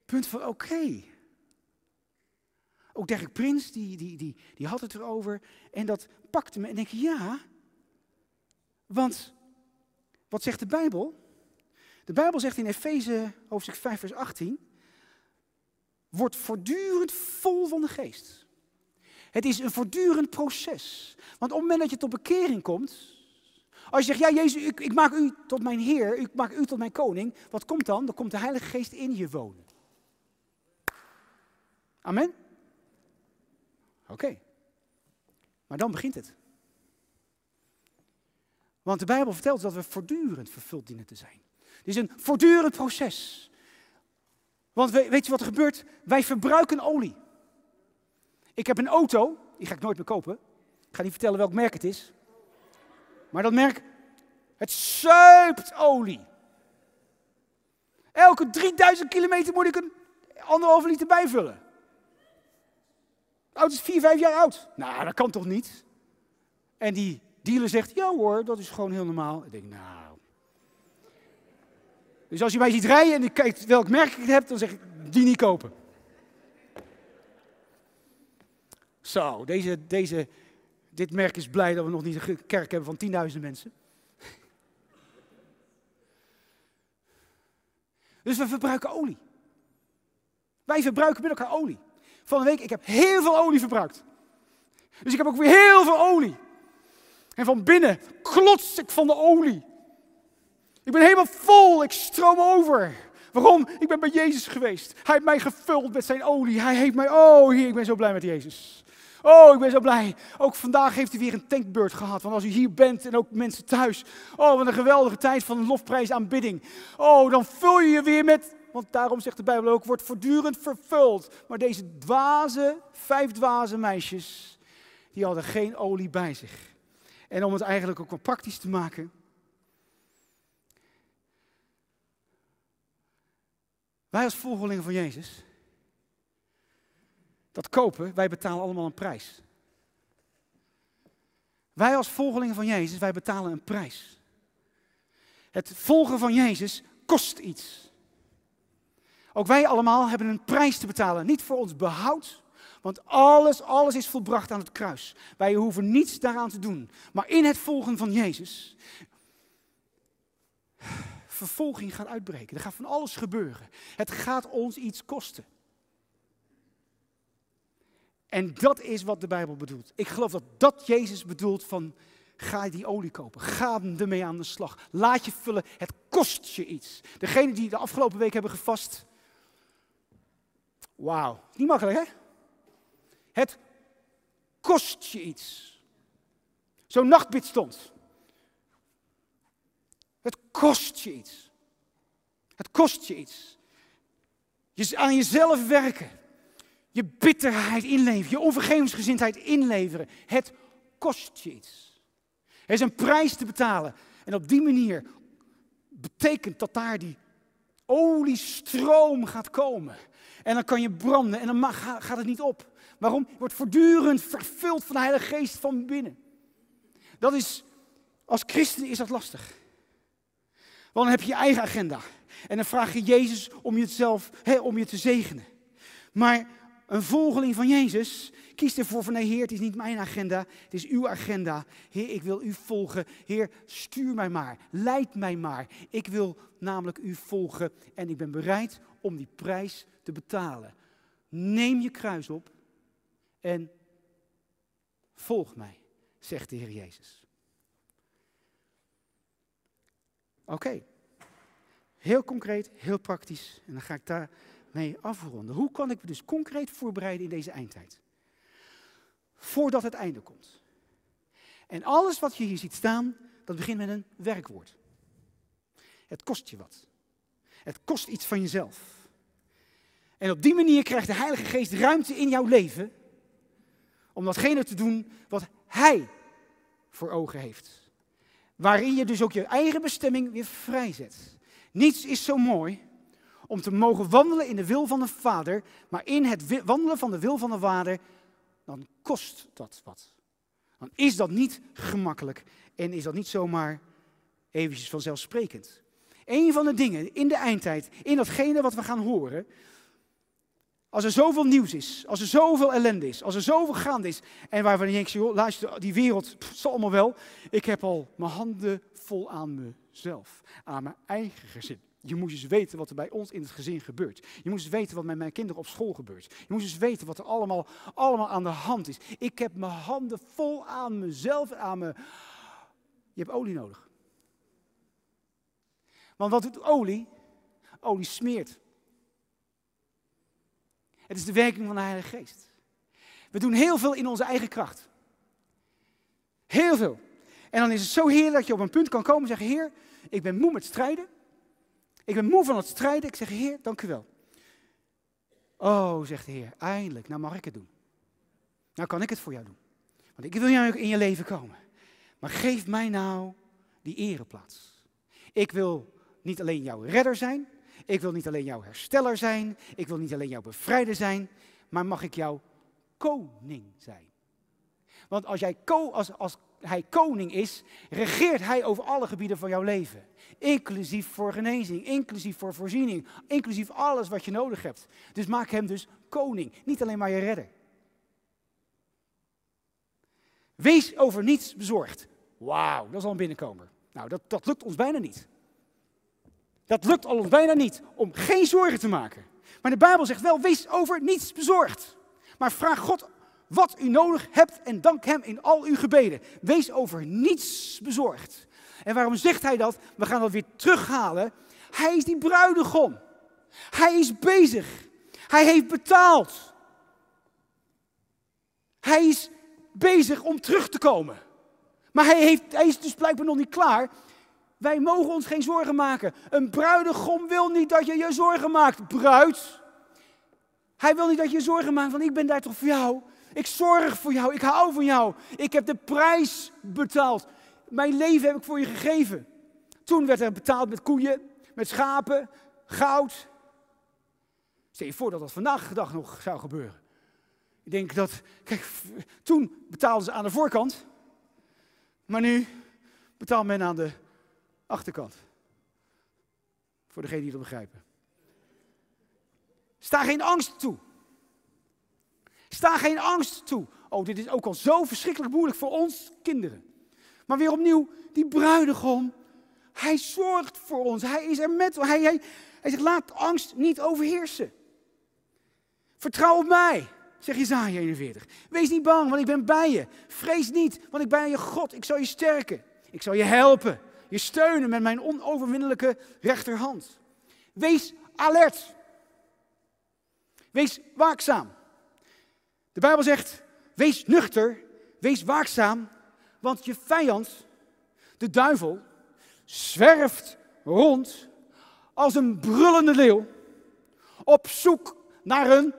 A: punt van, oké. Ook Derek Prins, die, die, die, die had het erover. En dat pakte me en denk ja. Want, wat zegt de Bijbel? De Bijbel zegt in Efeze hoofdstuk 5 vers 18. Wordt voortdurend vol van de geest. Het is een voortdurend proces. Want op het moment dat je tot bekering komt, als je zegt, ja Jezus, ik, ik, maak u tot mijn Heer, ik maak u tot mijn koning, wat komt dan? Dan komt de Heilige Geest in je wonen. Amen? Oké. Maar dan begint het. Want de Bijbel vertelt dat we voortdurend vervuld dienen te zijn. Het is een voortdurend proces. Want weet je wat er gebeurt? Wij verbruiken olie. Ik heb een auto, die ga ik nooit meer kopen. Ik ga niet vertellen welk merk het is. Maar dat merk, het zuipt olie. Elke 3000 kilometer moet ik een anderhalve liter bijvullen. De auto is 4, 5 jaar oud. Nou, dat kan toch niet? En die dealer zegt, ja hoor, dat is gewoon heel normaal. Ik denk, nou. Dus als je mij ziet rijden en je kijkt welk merk ik heb, dan zeg ik, die niet kopen. Zo, deze, deze, dit merk is blij dat we nog niet een kerk hebben van 10.000 mensen. Dus we verbruiken olie. Wij verbruiken met elkaar olie. Van een week, ik heb heel veel olie verbruikt. Dus ik heb ook weer heel veel olie. En van binnen klots ik van de olie. Ik ben helemaal vol, ik stroom over. Waarom? Ik ben bij Jezus geweest. Hij heeft mij gevuld met zijn olie. Hij heeft mij, oh hier, ik ben zo blij met Jezus. Oh, ik ben zo blij. Ook vandaag heeft hij weer een tankbeurt gehad. Want als u hier bent en ook mensen thuis. Oh, wat een geweldige tijd van lofprijs aanbidding. Oh, dan vul je je weer met. Want daarom zegt de Bijbel ook, wordt voortdurend vervuld. Maar deze dwaze, vijf dwaze meisjes, die hadden geen olie bij zich. En om het eigenlijk ook wat praktisch te maken. Wij als volgelingen van Jezus, dat kopen, wij betalen allemaal een prijs. Wij als volgelingen van Jezus, wij betalen een prijs. Het volgen van Jezus kost iets. Ook wij allemaal hebben een prijs te betalen. Niet voor ons behoud, want alles, alles is volbracht aan het kruis. Wij hoeven niets daaraan te doen. Maar in het volgen van Jezus, vervolging gaat uitbreken. Er gaat van alles gebeuren. Het gaat ons iets kosten. En dat is wat de Bijbel bedoelt. Ik geloof dat dat Jezus bedoelt van ga die olie kopen. Ga ermee aan de slag. Laat je vullen. Het kost je iets. Degene die de afgelopen week hebben gevast. Wauw. Niet makkelijk hè? Het kost je iets. Zo'n nachtbid stond. Het kost je iets. Het kost je iets. Je aan jezelf werken je bitterheid inleveren, je onvergevingsgezindheid inleveren. Het kost je iets. Er is een prijs te betalen. En op die manier betekent dat daar die oliestroom gaat komen. En dan kan je branden en dan gaat het niet op. Waarom? Je wordt voortdurend vervuld van de Heilige Geest van binnen. Dat is, als christen is dat lastig. Want dan heb je je eigen agenda. En dan vraag je Jezus om je, zelf, om je te zegenen. Maar een volgeling van Jezus kiest ervoor van nee Heer, het is niet mijn agenda, het is uw agenda. Heer, ik wil u volgen. Heer, stuur mij maar, leid mij maar. Ik wil namelijk u volgen en ik ben bereid om die prijs te betalen. Neem je kruis op en volg mij, zegt de Heer Jezus. Oké, heel concreet, heel praktisch. En dan ga ik daarmee afronden. Hoe kan ik me dus concreet voorbereiden in deze eindtijd? Voordat het einde komt. En alles wat je hier ziet staan, dat begint met een werkwoord. Het kost je wat. Het kost iets van jezelf. En op die manier krijgt de Heilige Geest ruimte in jouw leven om datgene te doen wat Hij voor ogen heeft. Waarin je dus ook je eigen bestemming weer vrijzet. Niets is zo mooi om te mogen wandelen in de wil van de Vader, maar in het wandelen van de wil van de Vader, dan kost dat wat. Dan is dat niet gemakkelijk en is dat niet zomaar eventjes vanzelfsprekend. Een van de dingen in de eindtijd, in datgene wat we gaan horen, als er zoveel nieuws is, als er zoveel ellende is, als er zoveel gaande is. En waarvan je denkt, joh, die wereld, pff, allemaal wel. Ik heb al mijn handen vol aan mezelf, aan mijn eigen gezin. Je moet eens weten wat er bij ons in het gezin gebeurt. Je moet eens weten wat met mijn kinderen op school gebeurt. Je moet eens weten wat er allemaal, allemaal aan de hand is. Ik heb mijn handen vol aan mezelf, aan me. Je hebt olie nodig. Want wat doet olie? Olie smeert. Het is de werking van de Heilige Geest. We doen heel veel in onze eigen kracht. Heel veel. En dan is het zo heerlijk dat je op een punt kan komen en zeggen: Heer, ik ben moe met strijden. Ik ben moe van het strijden. Ik zeg: Heer, dank u wel. Oh, zegt de Heer, eindelijk, nou mag ik het doen. Nou kan ik het voor jou doen. Want ik wil jou in je leven komen. Maar geef mij nou die ereplaats. Ik wil niet alleen jouw redder zijn, ik wil niet alleen jouw hersteller zijn. Ik wil niet alleen jouw bevrijder zijn. Maar mag ik jouw koning zijn? Want als, jij als, als hij koning is, regeert hij over alle gebieden van jouw leven. Inclusief voor genezing, inclusief voor voorziening, inclusief alles wat je nodig hebt. Dus maak hem dus koning, niet alleen maar je redder. Wees over niets bezorgd. Wauw, dat is al een binnenkomer. Nou, dat, dat lukt ons bijna niet. Dat lukt al ons bijna niet om geen zorgen te maken. Maar de Bijbel zegt wel, wees over niets bezorgd. Maar vraag God wat u nodig hebt en dank Hem in al uw gebeden. Wees over niets bezorgd. En waarom zegt Hij dat? We gaan dat weer terughalen. Hij is die bruidegom. Hij is bezig. Hij heeft betaald. Hij is bezig om terug te komen. Maar hij, heeft, hij is dus blijkbaar nog niet klaar. Wij mogen ons geen zorgen maken. Een bruidegom wil niet dat je je zorgen maakt. Bruid. Hij wil niet dat je je zorgen maakt, want ik ben daar toch voor jou. Ik zorg voor jou. Ik hou van jou. Ik heb de prijs betaald. Mijn leven heb ik voor je gegeven. Toen werd er betaald met koeien, met schapen, goud. Stel je voor dat dat vandaag dag nog zou gebeuren. Ik denk dat, kijk, toen betaalden ze aan de voorkant. Maar nu betaalt men aan de achterkant. Voor degenen die het begrijpen. Sta geen angst toe. Sta geen angst toe. Oh, dit is ook al zo verschrikkelijk moeilijk voor ons kinderen. Maar weer opnieuw, die bruidegom, hij zorgt voor ons. Hij is er met ons. Hij, hij, hij zegt, laat angst niet overheersen. Vertrouw op mij, zegt Jezaja 41. Wees niet bang, want ik ben bij je. Vrees niet, want ik ben je God. Ik zal je sterken. Ik zal je helpen je steunen met mijn onoverwinnelijke rechterhand. Wees alert. Wees waakzaam. De Bijbel zegt, wees nuchter, wees waakzaam, want je vijand, de duivel, zwerft rond als een brullende leeuw op zoek naar een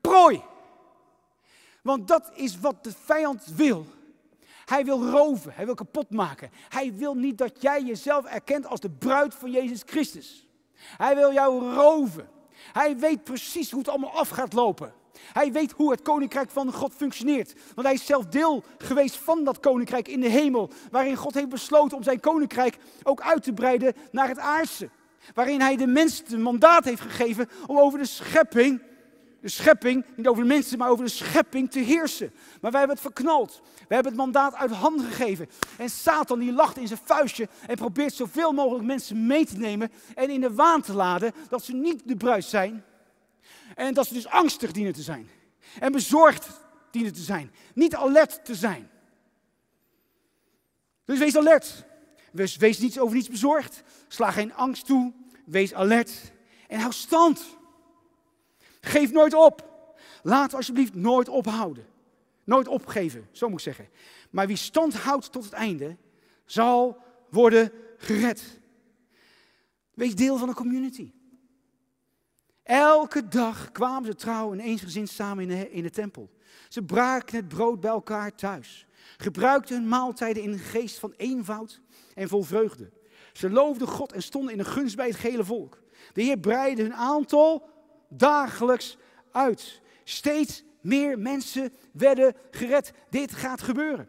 A: prooi. Want dat is wat de vijand wil. Hij wil roven, hij wil kapot maken. Hij wil niet dat jij jezelf erkent als de bruid van Jezus Christus. Hij wil jou roven. Hij weet precies hoe het allemaal af gaat lopen. Hij weet hoe het koninkrijk van God functioneert. Want hij is zelf deel geweest van dat koninkrijk in de hemel. Waarin God heeft besloten om zijn koninkrijk ook uit te breiden naar het aardse. Waarin hij de mens het mandaat heeft gegeven om over de schepping, de schepping, niet over de mensen, maar over de schepping te heersen. Maar wij hebben het verknald. We hebben het mandaat uit handen gegeven. En Satan die lacht in zijn vuistje en probeert zoveel mogelijk mensen mee te nemen en in de waan te laden dat ze niet de bruid zijn. En dat ze dus angstig dienen te zijn. En bezorgd dienen te zijn. Niet alert te zijn. Dus wees alert. Wees, wees niets over niets bezorgd. Sla geen angst toe. Wees alert. En hou stand. Geef nooit op. Laat alsjeblieft nooit ophouden. Nooit opgeven, zo moet ik zeggen. Maar wie stand houdt tot het einde, zal worden gered. Wees deel van een community. Elke dag kwamen ze trouw en eensgezind samen in de, in de tempel. Ze braken het brood bij elkaar thuis. Gebruikten hun maaltijden in een geest van eenvoud en vol vreugde. Ze loofden God en stonden in de gunst bij het gehele volk. De Heer breidde hun aantal dagelijks uit. Steeds meer mensen werden gered. Dit gaat gebeuren.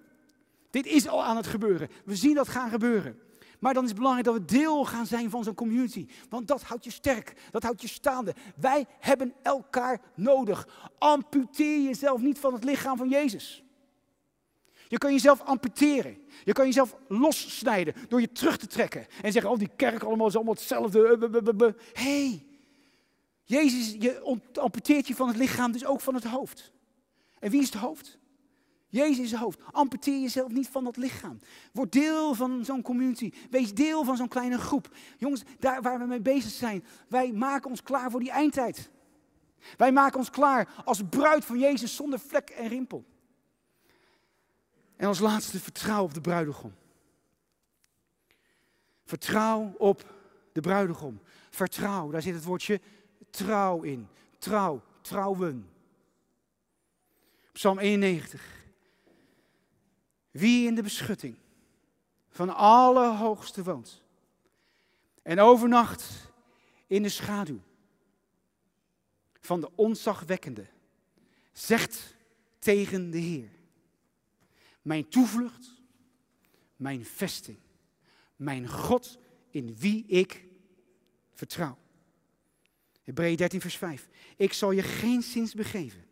A: Dit is al aan het gebeuren. We zien dat gaan gebeuren. Maar dan is het belangrijk dat we deel gaan zijn van zo'n community. Want dat houdt je sterk, dat houdt je staande. Wij hebben elkaar nodig. Amputeer jezelf niet van het lichaam van Jezus. Je kan jezelf amputeren. Je kan jezelf lossnijden door je terug te trekken. En zeggen, oh die kerk allemaal is allemaal hetzelfde. hey, Jezus, je amputeert je van het lichaam, dus ook van het hoofd. En wie is het hoofd? Jezus hoofd. Amputeer jezelf niet van dat lichaam. Word deel van zo'n community. Wees deel van zo'n kleine groep. Jongens, daar waar we mee bezig zijn, wij maken ons klaar voor die eindtijd. Wij maken ons klaar als bruid van Jezus zonder vlek en rimpel. En als laatste, vertrouw op de bruidegom. Vertrouw op de bruidegom. Vertrouw, daar zit het woordje trouw in. Trouw, trouwen. Psalm 91. Wie in de beschutting van Allerhoogste woont en overnacht in de schaduw van de onzagwekkende, zegt tegen de Heer, mijn toevlucht, mijn vesting, mijn God in wie ik vertrouw. Hebreeën 13, vers 5. Ik zal je geen zins begeven.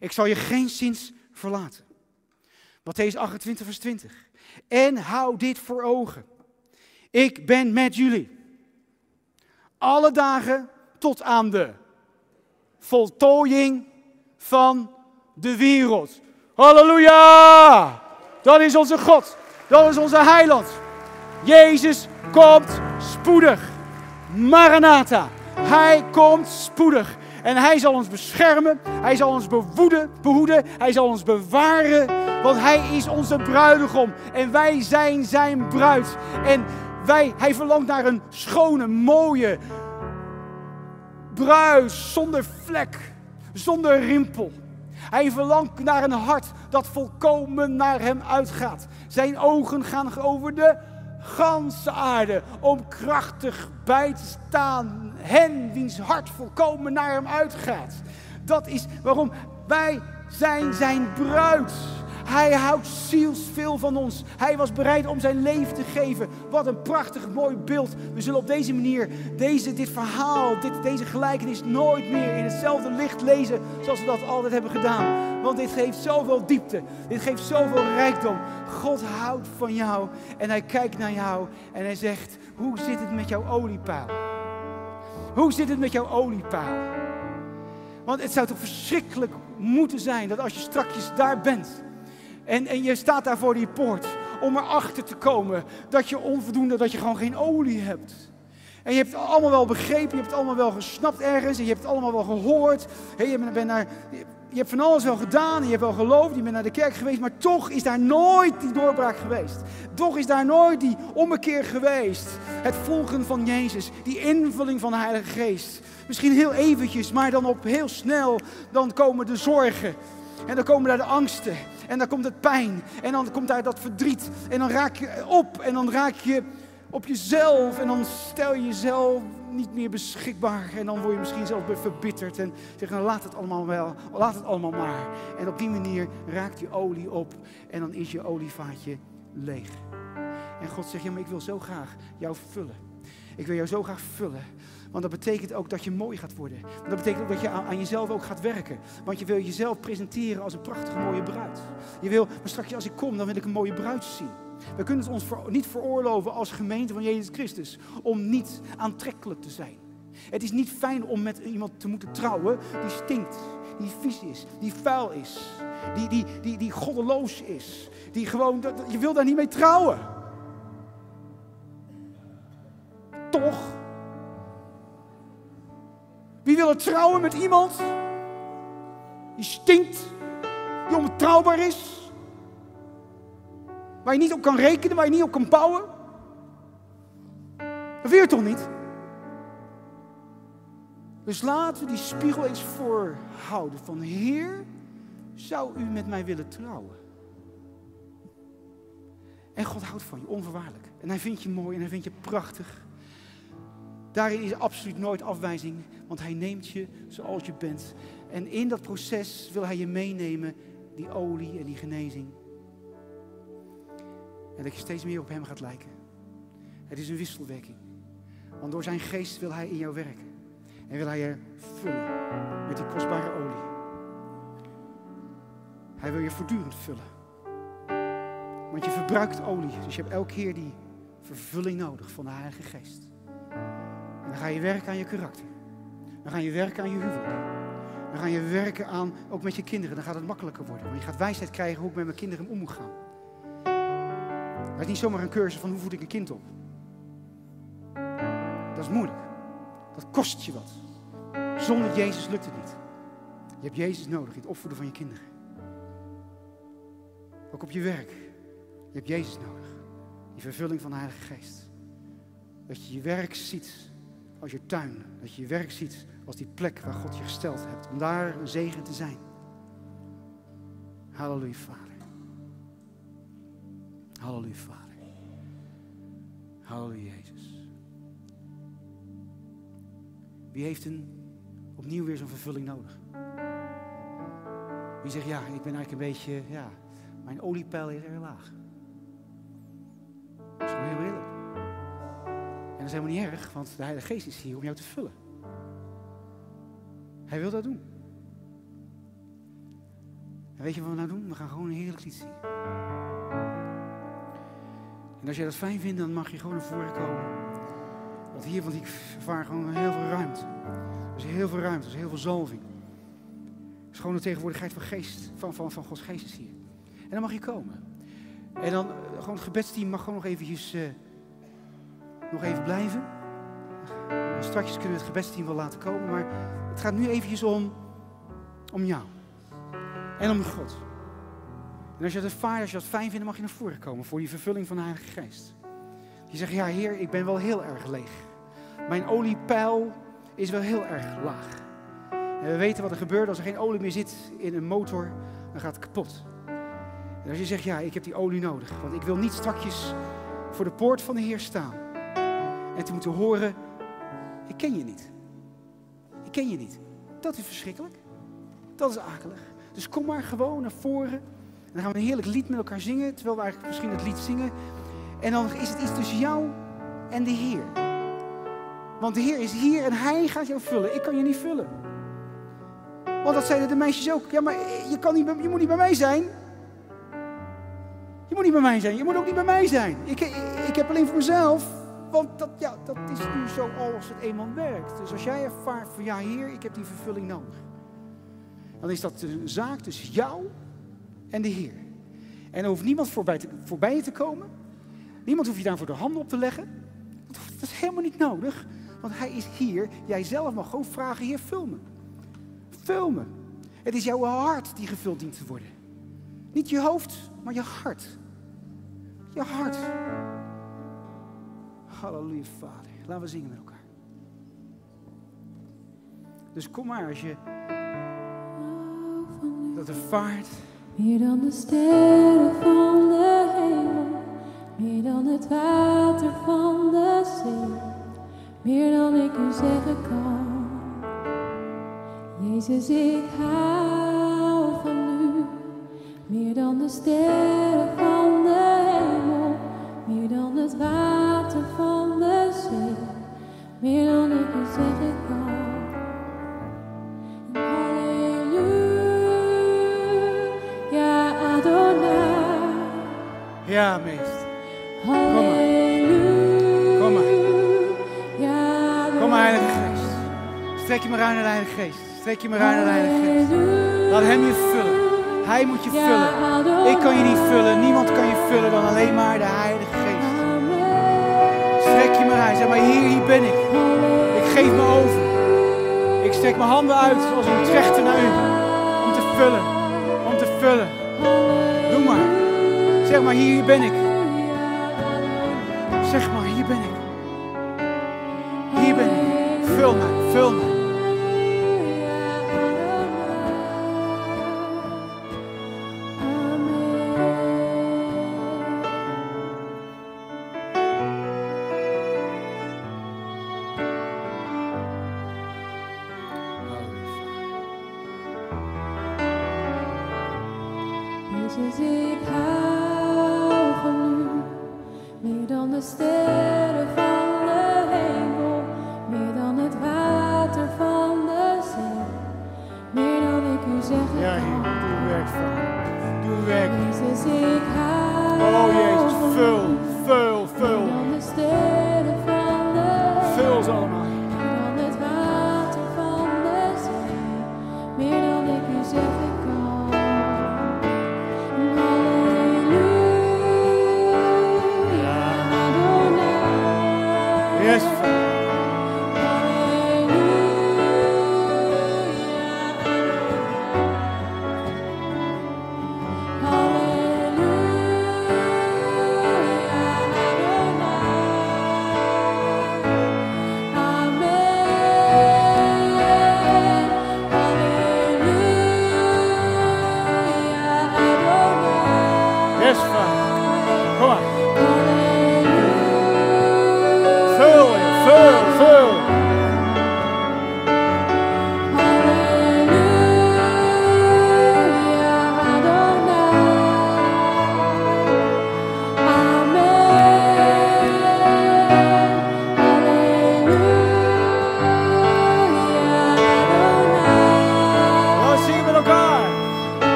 A: Ik zal je geen zins verlaten. Matthäus 28, vers 20. En hou dit voor ogen. Ik ben met jullie. Alle dagen tot aan de voltooiing van de wereld. Halleluja! Dat is onze God. Dat is onze heiland. Jezus komt spoedig. Maranatha. Hij komt spoedig. En hij zal ons beschermen. Hij zal ons bewoeden, behoeden. Hij zal ons bewaren. Want hij is onze bruidegom. En wij zijn zijn bruid. En wij, hij verlangt naar een schone, mooie bruid. Zonder vlek. Zonder rimpel. Hij verlangt naar een hart dat volkomen naar hem uitgaat. Zijn ogen gaan over de ganse aarde om krachtig bij te staan. Hen wiens hart volkomen naar hem uitgaat. Dat is waarom wij zijn zijn bruid. Hij houdt zielsveel van ons. Hij was bereid om zijn leven te geven. Wat een prachtig mooi beeld. We zullen op deze manier deze, dit verhaal, dit, deze gelijkenis nooit meer in hetzelfde licht lezen zoals we dat altijd hebben gedaan. Want dit geeft zoveel diepte. Dit geeft zoveel rijkdom. God houdt van jou en hij kijkt naar jou en hij zegt, hoe zit het met jouw oliepaal? Hoe zit het met jouw oliepaal? Want het zou toch verschrikkelijk moeten zijn dat als je strakjes daar bent en, en je staat daar voor die poort om erachter te komen dat je onvoldoende, dat je gewoon geen olie hebt. En je hebt het allemaal wel begrepen, je hebt het allemaal wel gesnapt ergens, en je hebt het allemaal wel gehoord. je, bent naar, je hebt van alles wel gedaan, je hebt wel geloofd, je bent naar de kerk geweest, maar toch is daar nooit die doorbraak geweest. Toch is daar nooit die ommekeer geweest. Het volgen van Jezus, die invulling van de Heilige Geest. Misschien heel eventjes, maar dan op heel snel, dan komen de zorgen. En dan komen daar de angsten. En dan komt het pijn. En dan komt daar dat verdriet. En dan raak je op. En dan raak je op jezelf. En dan stel je jezelf niet meer beschikbaar. En dan word je misschien zelfs verbitterd. En zeg, nou laat het allemaal wel. Laat het allemaal maar. En op die manier raakt je olie op. En dan is je olievaatje leeg. En God zegt, ja maar ik wil zo graag jou vullen. Ik wil jou zo graag vullen. Want dat betekent ook dat je mooi gaat worden. Want dat betekent ook dat je aan jezelf ook gaat werken. Want je wil jezelf presenteren als een prachtige mooie bruid. Je wil, maar straks als ik kom, dan wil ik een mooie bruid zien. We kunnen het ons niet veroorloven als gemeente van Jezus Christus om niet aantrekkelijk te zijn. Het is niet fijn om met iemand te moeten trouwen die stinkt, die vies is, die vuil is, die, die, die, die goddeloos is, die gewoon, je wil daar niet mee trouwen. Toch? Wie wil er trouwen met iemand die stinkt, die onbetrouwbaar is, waar je niet op kan rekenen, waar je niet op kan bouwen? Dat wil je toch niet? Dus laten we die spiegel eens voorhouden van Heer, zou u met mij willen trouwen? En God houdt van je, onvoorwaardelijk. En hij vindt je mooi en hij vindt je prachtig. Daarin is absoluut nooit afwijzing, want hij neemt je zoals je bent. En in dat proces wil hij je meenemen, die olie en die genezing. En dat je steeds meer op hem gaat lijken. Het is een wisselwerking. Want door zijn geest wil hij in jou werken. En wil hij je vullen met die kostbare olie. Hij wil je voortdurend vullen. Want je verbruikt olie. Dus je hebt elke keer die vervulling nodig van de Heilige Geest. En dan ga je werken aan je karakter. Dan ga je werken aan je huwelijk. Dan ga je werken aan, ook met je kinderen. Dan gaat het makkelijker worden. Want je gaat wijsheid krijgen hoe ik met mijn kinderen om moet gaan. Het is niet zomaar een cursus van hoe voed ik een kind op. Dat is moeilijk. Dat kost je wat. Zonder Jezus lukt het niet. Je hebt Jezus nodig in het opvoeden van je kinderen. Ook op je werk. Je hebt Jezus nodig. Die vervulling van de Heilige Geest. Dat je je werk ziet als je tuin. Dat je je werk ziet als die plek waar God je gesteld hebt. Om daar een zegen te zijn. Halleluja, Vader. Halleluja, Vader. Halleluja, Jezus. Wie heeft een, opnieuw weer zo'n vervulling nodig? Wie zegt, ja, ik ben eigenlijk een beetje, ja, mijn oliepeil is erg laag. Dat is gewoon heel eerlijk. En dat is helemaal niet erg, want de Heilige Geest is hier om jou te vullen. Hij wil dat doen. En weet je wat we nou doen? We gaan gewoon een heerlijk lied zingen. En als jij dat fijn vindt, dan mag je gewoon naar voren komen. Want hier, want ik ervaar gewoon heel veel ruimte. Er is heel veel ruimte, er is heel veel zalving. Het is gewoon de tegenwoordigheid van, geest, van, van, van Gods geest hier. En dan mag je komen. En dan, eh, gewoon het gebedsteam mag gewoon nog eventjes, uh, nog even blijven. Straks kunnen we het gebedsteam wel laten komen, maar het gaat nu eventjes om, om jou. En om God. En als je dat ervaart, als je dat fijn vindt, mag je naar voren komen voor die vervulling van de Heilige Geest. Je zegt, ja Heer, ik ben wel heel erg leeg. Mijn oliepeil is wel heel erg laag. En we weten wat er gebeurt als er geen olie meer zit in een motor, dan gaat het kapot. En als je zegt, ja, ik heb die olie nodig, want ik wil niet strakjes voor de poort van de Heer staan. En te moeten horen, ik ken je niet. Ik ken je niet. Dat is verschrikkelijk. Dat is akelig. Dus kom maar gewoon naar voren. Dan gaan we een heerlijk lied met elkaar zingen, terwijl we eigenlijk misschien het lied zingen. En dan is het iets tussen jou en de Heer. Want de Heer is hier en Hij gaat jou vullen. Ik kan je niet vullen. Want dat zeiden de meisjes ook. Ja, maar je, kan niet, je moet niet bij mij zijn. Je moet niet bij mij zijn. Je moet ook niet bij mij zijn. Ik, ik, ik heb alleen voor mezelf. Want dat, ja, dat is nu zo als het eenmaal werkt. Dus als jij ervaart van ja, Heer, ik heb die vervulling nodig. Dan is dat een zaak tussen jou en de Heer. En er hoeft niemand voorbij, te, voorbij je te komen. Niemand hoeft je daarvoor de handen op te leggen. Dat is helemaal niet nodig. Want hij is hier. Jij zelf mag gewoon vragen, Heer, vul me. Vul me. Het is jouw hart die gevuld dient te worden. Niet je hoofd, maar je hart. Je hart. Halleluja, Vader. Laten we zingen met elkaar. Dus kom maar als je dat dat de vaart
B: Meer dan de sterren van de hemel, meer dan het water van de zee, meer dan ik u zeggen kan. Jezus, ik hou van u, meer dan de sterren van de hemel, meer dan het water van de zee, meer dan ik u zeggen kan.
A: Ja, meester. Kom maar.
B: Ja,
A: Kom maar, Heilige Geest. Strek je maar uit naar de Heilige Geest. Strek je maar uit naar de Heilige Geest. Laat Hem je vullen. Hij moet je vullen. Ik kan je niet vullen. Niemand kan je vullen dan alleen maar de Heilige Geest. Strek je maar uit. Zeg maar, Heer, hier ben ik. Ik geef me over. Ik strek mijn handen uit zoals een trechter naar u. Om te vullen. Om te vullen. Zeg maar, hier ben ik. Zeg maar, hier ben ik. Hier ben ik. Vul mij, vul mij.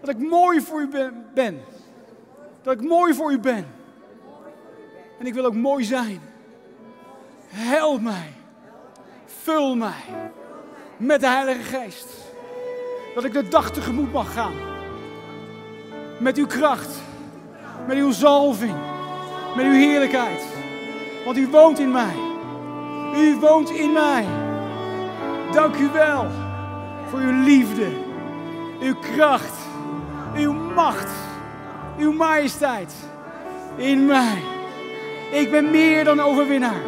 A: Dat ik mooi voor u ben. ben. Dat ik mooi voor u ben. En ik wil ook mooi zijn. Help mij. Vul mij met de Heilige Geest. Dat ik de dag tegemoet mag gaan. Met uw kracht. Met uw zalving. Met uw heerlijkheid. Want u woont in mij. U woont in mij. Dank u wel voor uw liefde. Uw kracht. Uw macht. Uw majesteit. In mij. Ik ben meer dan overwinnaar.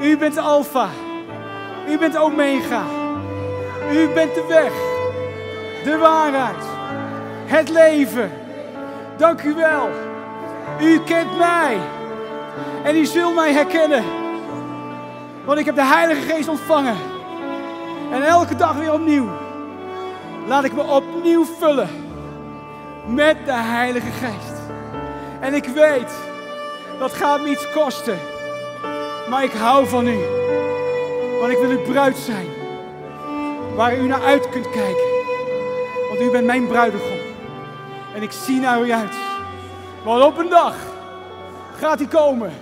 A: U bent Alpha. U bent Omega. U bent de weg. De waarheid. Het leven. Dank u wel. U kent mij. En u zult mij herkennen Want ik heb de Heilige Geest ontvangen. En elke dag weer opnieuw laat ik me opnieuw vullen met de Heilige Geest. En ik weet, dat gaat me iets kosten. Maar ik hou van u. Want ik wil uw bruid zijn. Waar u naar uit kunt kijken. Want u bent mijn bruidegom. En ik zie naar u uit. Want op een dag gaat hij komen.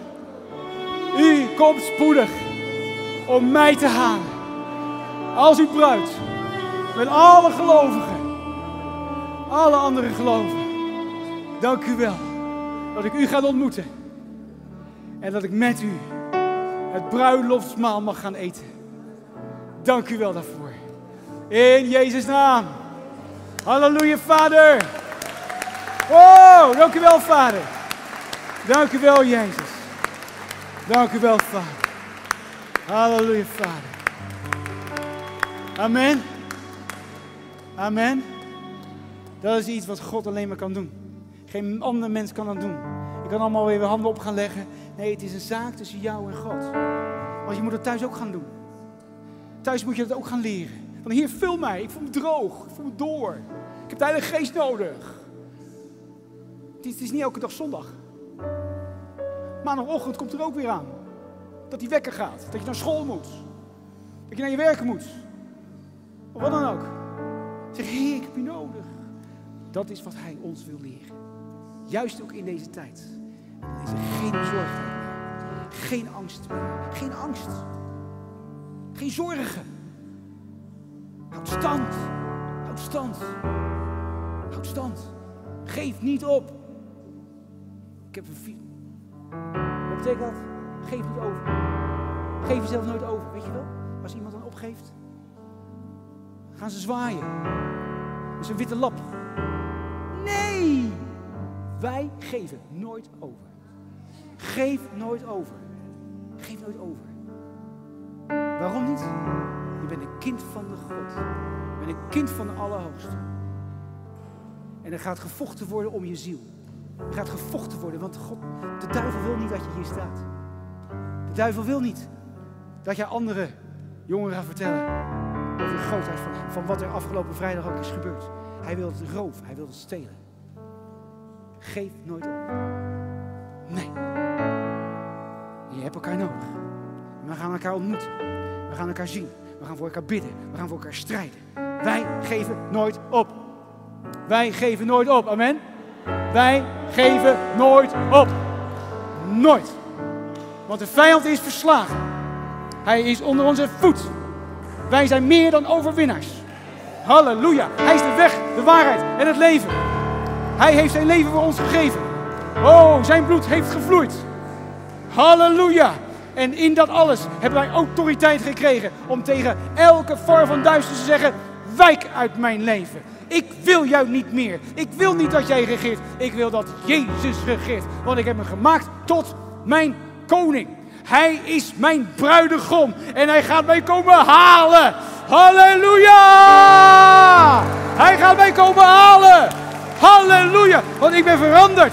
A: U komt spoedig om mij te halen. Als uw bruid. Met alle gelovigen. Alle andere gelovigen. Dank u wel dat ik u ga ontmoeten. En dat ik met u het bruiloftsmaal mag gaan eten. Dank u wel daarvoor. In Jezus' naam. Halleluja, Vader. Oh, dank u wel, Vader. Dank u wel, Jezus. Dank u wel, Vader. Halleluja, Vader. Amen. Amen. Dat is iets wat God alleen maar kan doen. Geen ander mens kan dat doen. Je kan allemaal weer handen op gaan leggen. Nee, het is een zaak tussen jou en God. Want je moet het thuis ook gaan doen. Thuis moet je dat ook gaan leren. Van hier, vul mij. Ik voel me droog. Ik voel me door. Ik heb de Geest nodig. Het is, het is niet elke dag zondag. Maandagochtend komt er ook weer aan. Dat die wekker gaat. Dat je naar school moet. Dat je naar je werk moet. Of wat dan ook. Zeg, Heer, ik heb je nodig. Dat is wat Hij ons wil leren. Juist ook in deze tijd. Dan is er geen bezorgdheid meer. Geen angst meer. Geen angst. Geen zorgen. Houd stand. Houd stand. Houd stand. Geef niet op. Ik heb een vi- Wat betekent dat? Geef niet over. Geef jezelf nooit over. Weet je wel? Als iemand dan opgeeft, gaan ze zwaaien. Dat is een witte lap. Nee! Wij geven nooit over. Geef nooit over. Geef nooit over. Waarom niet? Je bent een kind van de God. Je bent een kind van de Allerhoogste. En er gaat gevochten worden om je ziel. Er gaat gevochten worden, want God, de duivel wil niet dat je hier staat. De duivel wil niet dat jij andere jongeren gaat vertellen over de grootheid van. Van wat er afgelopen vrijdag ook is gebeurd. Hij wil het roven, hij wil het stelen. Geef nooit op. Nee. Je hebt elkaar nodig. We gaan elkaar ontmoeten. We gaan elkaar zien. We gaan voor elkaar bidden. We gaan voor elkaar strijden. Wij geven nooit op. Wij geven nooit op. Amen. Wij geven nooit op. Nooit. Want de vijand is verslagen. Hij is onder onze voet. Wij zijn meer dan overwinnaars. Halleluja. Hij is de weg, de waarheid en het leven. Hij heeft zijn leven voor ons gegeven. Oh, zijn bloed heeft gevloeid. Halleluja. En in dat alles hebben wij autoriteit gekregen om tegen elke vorm van duister te zeggen: wijk uit mijn leven. Ik wil jou niet meer. Ik wil niet dat jij regeert. Ik wil dat Jezus regeert. Want ik heb hem gemaakt tot mijn koning. Hij is mijn bruidegom. En hij gaat mij komen halen. Halleluja! Hij gaat mij komen halen. Halleluja! Want ik ben veranderd.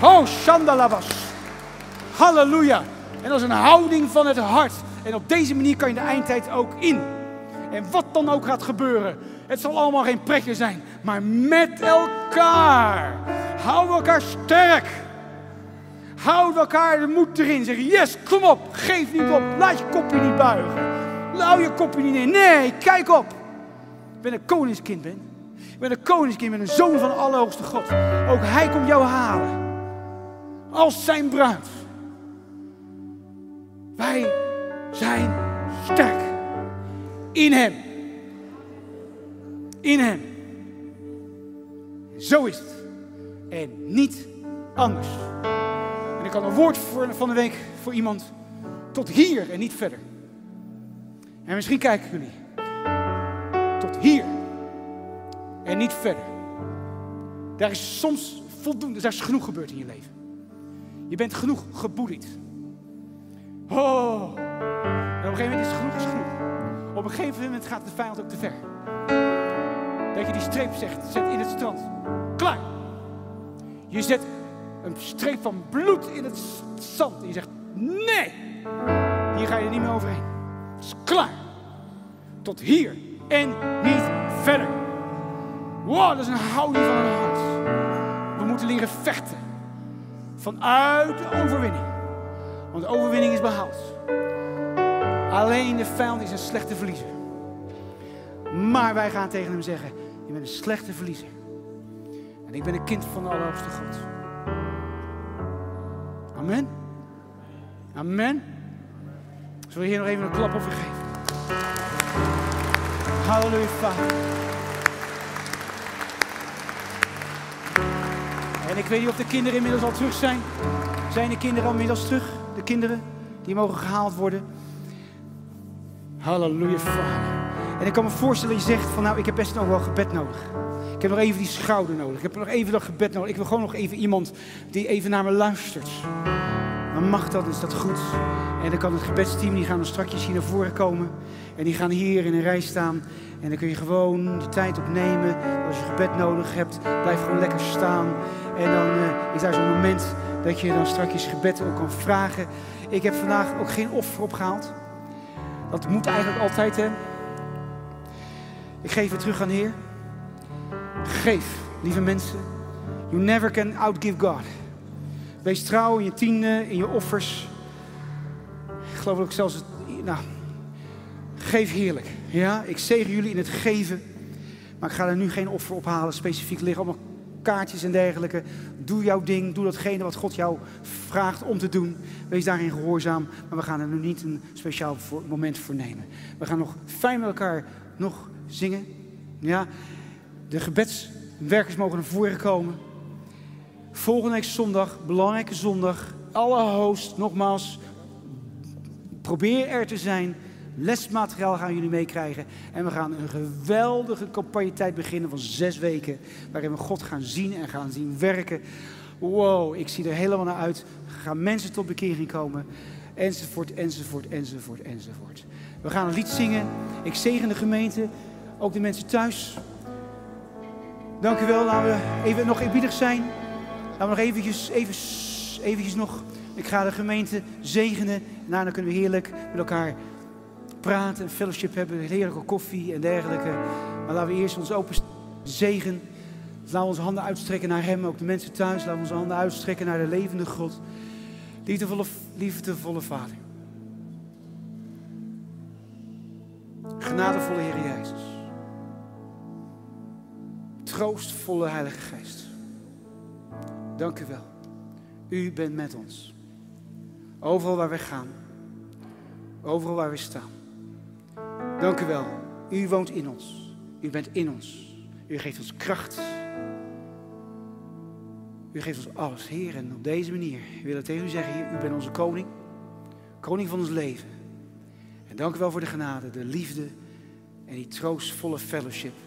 A: Oh, Shandalabas. Halleluja. En dat is een houding van het hart. En op deze manier kan je de eindtijd ook in. En wat dan ook gaat gebeuren. Het zal allemaal geen pretje zijn. Maar met elkaar. Hou elkaar sterk. Houd elkaar de moed erin. Zeg yes, kom op. Geef niet op. Laat je kopje niet buigen. Hou je kopje niet neer. Nee, kijk op. Ik ben een koningskind, ben. Ik ben een koningskind, ik ben een zoon van de Allerhoogste God. Ook hij komt jou halen. Als zijn bruid. Wij zijn sterk. In hem. In hem. Zo is het. En niet anders. Had een woord voor, van de week voor iemand. Tot hier en niet verder. En misschien kijken jullie. Tot hier en niet verder. Daar is soms voldoende, daar is genoeg gebeurd in je leven. Je bent genoeg geboeid. Oh. En op een gegeven moment is genoeg is genoeg. Op een gegeven moment gaat de vijand ook te ver. Dat je die streep zegt, zet in het strand. Klaar. Je zet een streep van bloed in het zand. En je zegt, nee. Hier ga je niet meer overheen. Het is klaar. Tot hier en niet verder. Wow, dat is een houding van het hart. We moeten leren vechten. Vanuit de overwinning. Want de overwinning is behaald. Alleen de vijand is een slechte verliezer. Maar wij gaan tegen hem zeggen: Je bent een slechte verliezer. En ik ben een kind van de Allerhoogste God. Amen. Amen. Zullen we hier nog even een klap over geven? Halleluja, Vader. En ik weet niet of de kinderen inmiddels al terug zijn. Zijn de kinderen al inmiddels terug? De kinderen die mogen gehaald worden. Halleluja, Vader. En ik kan me voorstellen dat je zegt van nou, ik heb best nog wel gebed nodig. Ik heb nog even die schouder nodig. Ik heb nog even dat gebed nodig. Ik wil gewoon nog even iemand die even naar me luistert. Dan mag dat, is dat goed. En dan kan het gebedsteam, die gaan dan straks hier naar voren komen. En die gaan hier in een rij staan. En dan kun je gewoon de tijd opnemen. Als je gebed nodig hebt, blijf gewoon lekker staan. En dan uh, is daar zo'n moment dat je dan straks gebed ook kan vragen. Ik heb vandaag ook geen offer opgehaald. Dat moet eigenlijk altijd, hè. Ik geef het terug aan Heer. Geef, lieve mensen. You never can outgive God. Wees trouw in je tienden, in je offers. Ik geloof ook zelfs, het, nou, geef heerlijk. Ja, ik zegen jullie in het geven. Maar ik ga er nu geen offer ophalen, specifiek liggen allemaal kaartjes en dergelijke. Doe jouw ding, doe datgene wat God jou vraagt om te doen. Wees daarin gehoorzaam, maar we gaan er nu niet een speciaal moment voor nemen. We gaan nog fijn met elkaar nog zingen. Ja, de gebedswerkers mogen naar voren komen. Volgende week zondag, belangrijke zondag. Alle host, nogmaals, probeer er te zijn. Lesmateriaal gaan jullie meekrijgen. En we gaan een geweldige campagnetijd beginnen van zes weken. Waarin we God gaan zien en gaan zien werken. Wow, ik zie er helemaal naar uit. Gaan mensen tot bekering komen. Enzovoort, enzovoort, enzovoort, enzovoort. We gaan een lied zingen. Ik zegen de gemeente. Ook de mensen thuis. Dank u wel. Laten we even nog eerbiedig zijn. Laten we nog eventjes, even, eventjes nog. Ik ga de gemeente zegenen. Nou, dan kunnen we heerlijk met elkaar praten en fellowship hebben. Heerlijke koffie en dergelijke. Maar laten we eerst ons open zegen. Laten we onze handen uitstrekken naar Hem. Ook de mensen thuis. Laten we onze handen uitstrekken naar de levende God. Liefdevolle, liefdevolle Vader. Genadevolle Heer Jezus. Troostvolle Heilige Geest. Dank u wel. U bent met ons. Overal waar we gaan. Overal waar we staan. Dank u wel. U woont in ons. U bent in ons. U geeft ons kracht. U geeft ons alles, Heer. En op deze manier wil ik tegen u zeggen, Heer, u bent onze koning. Koning van ons leven. En dank u wel voor de genade, de liefde en die troostvolle fellowship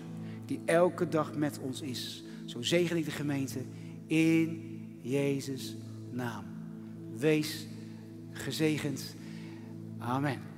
A: die elke dag met ons is. Zo zegen ik de gemeente in Jezus' naam. Wees gezegend. Amen.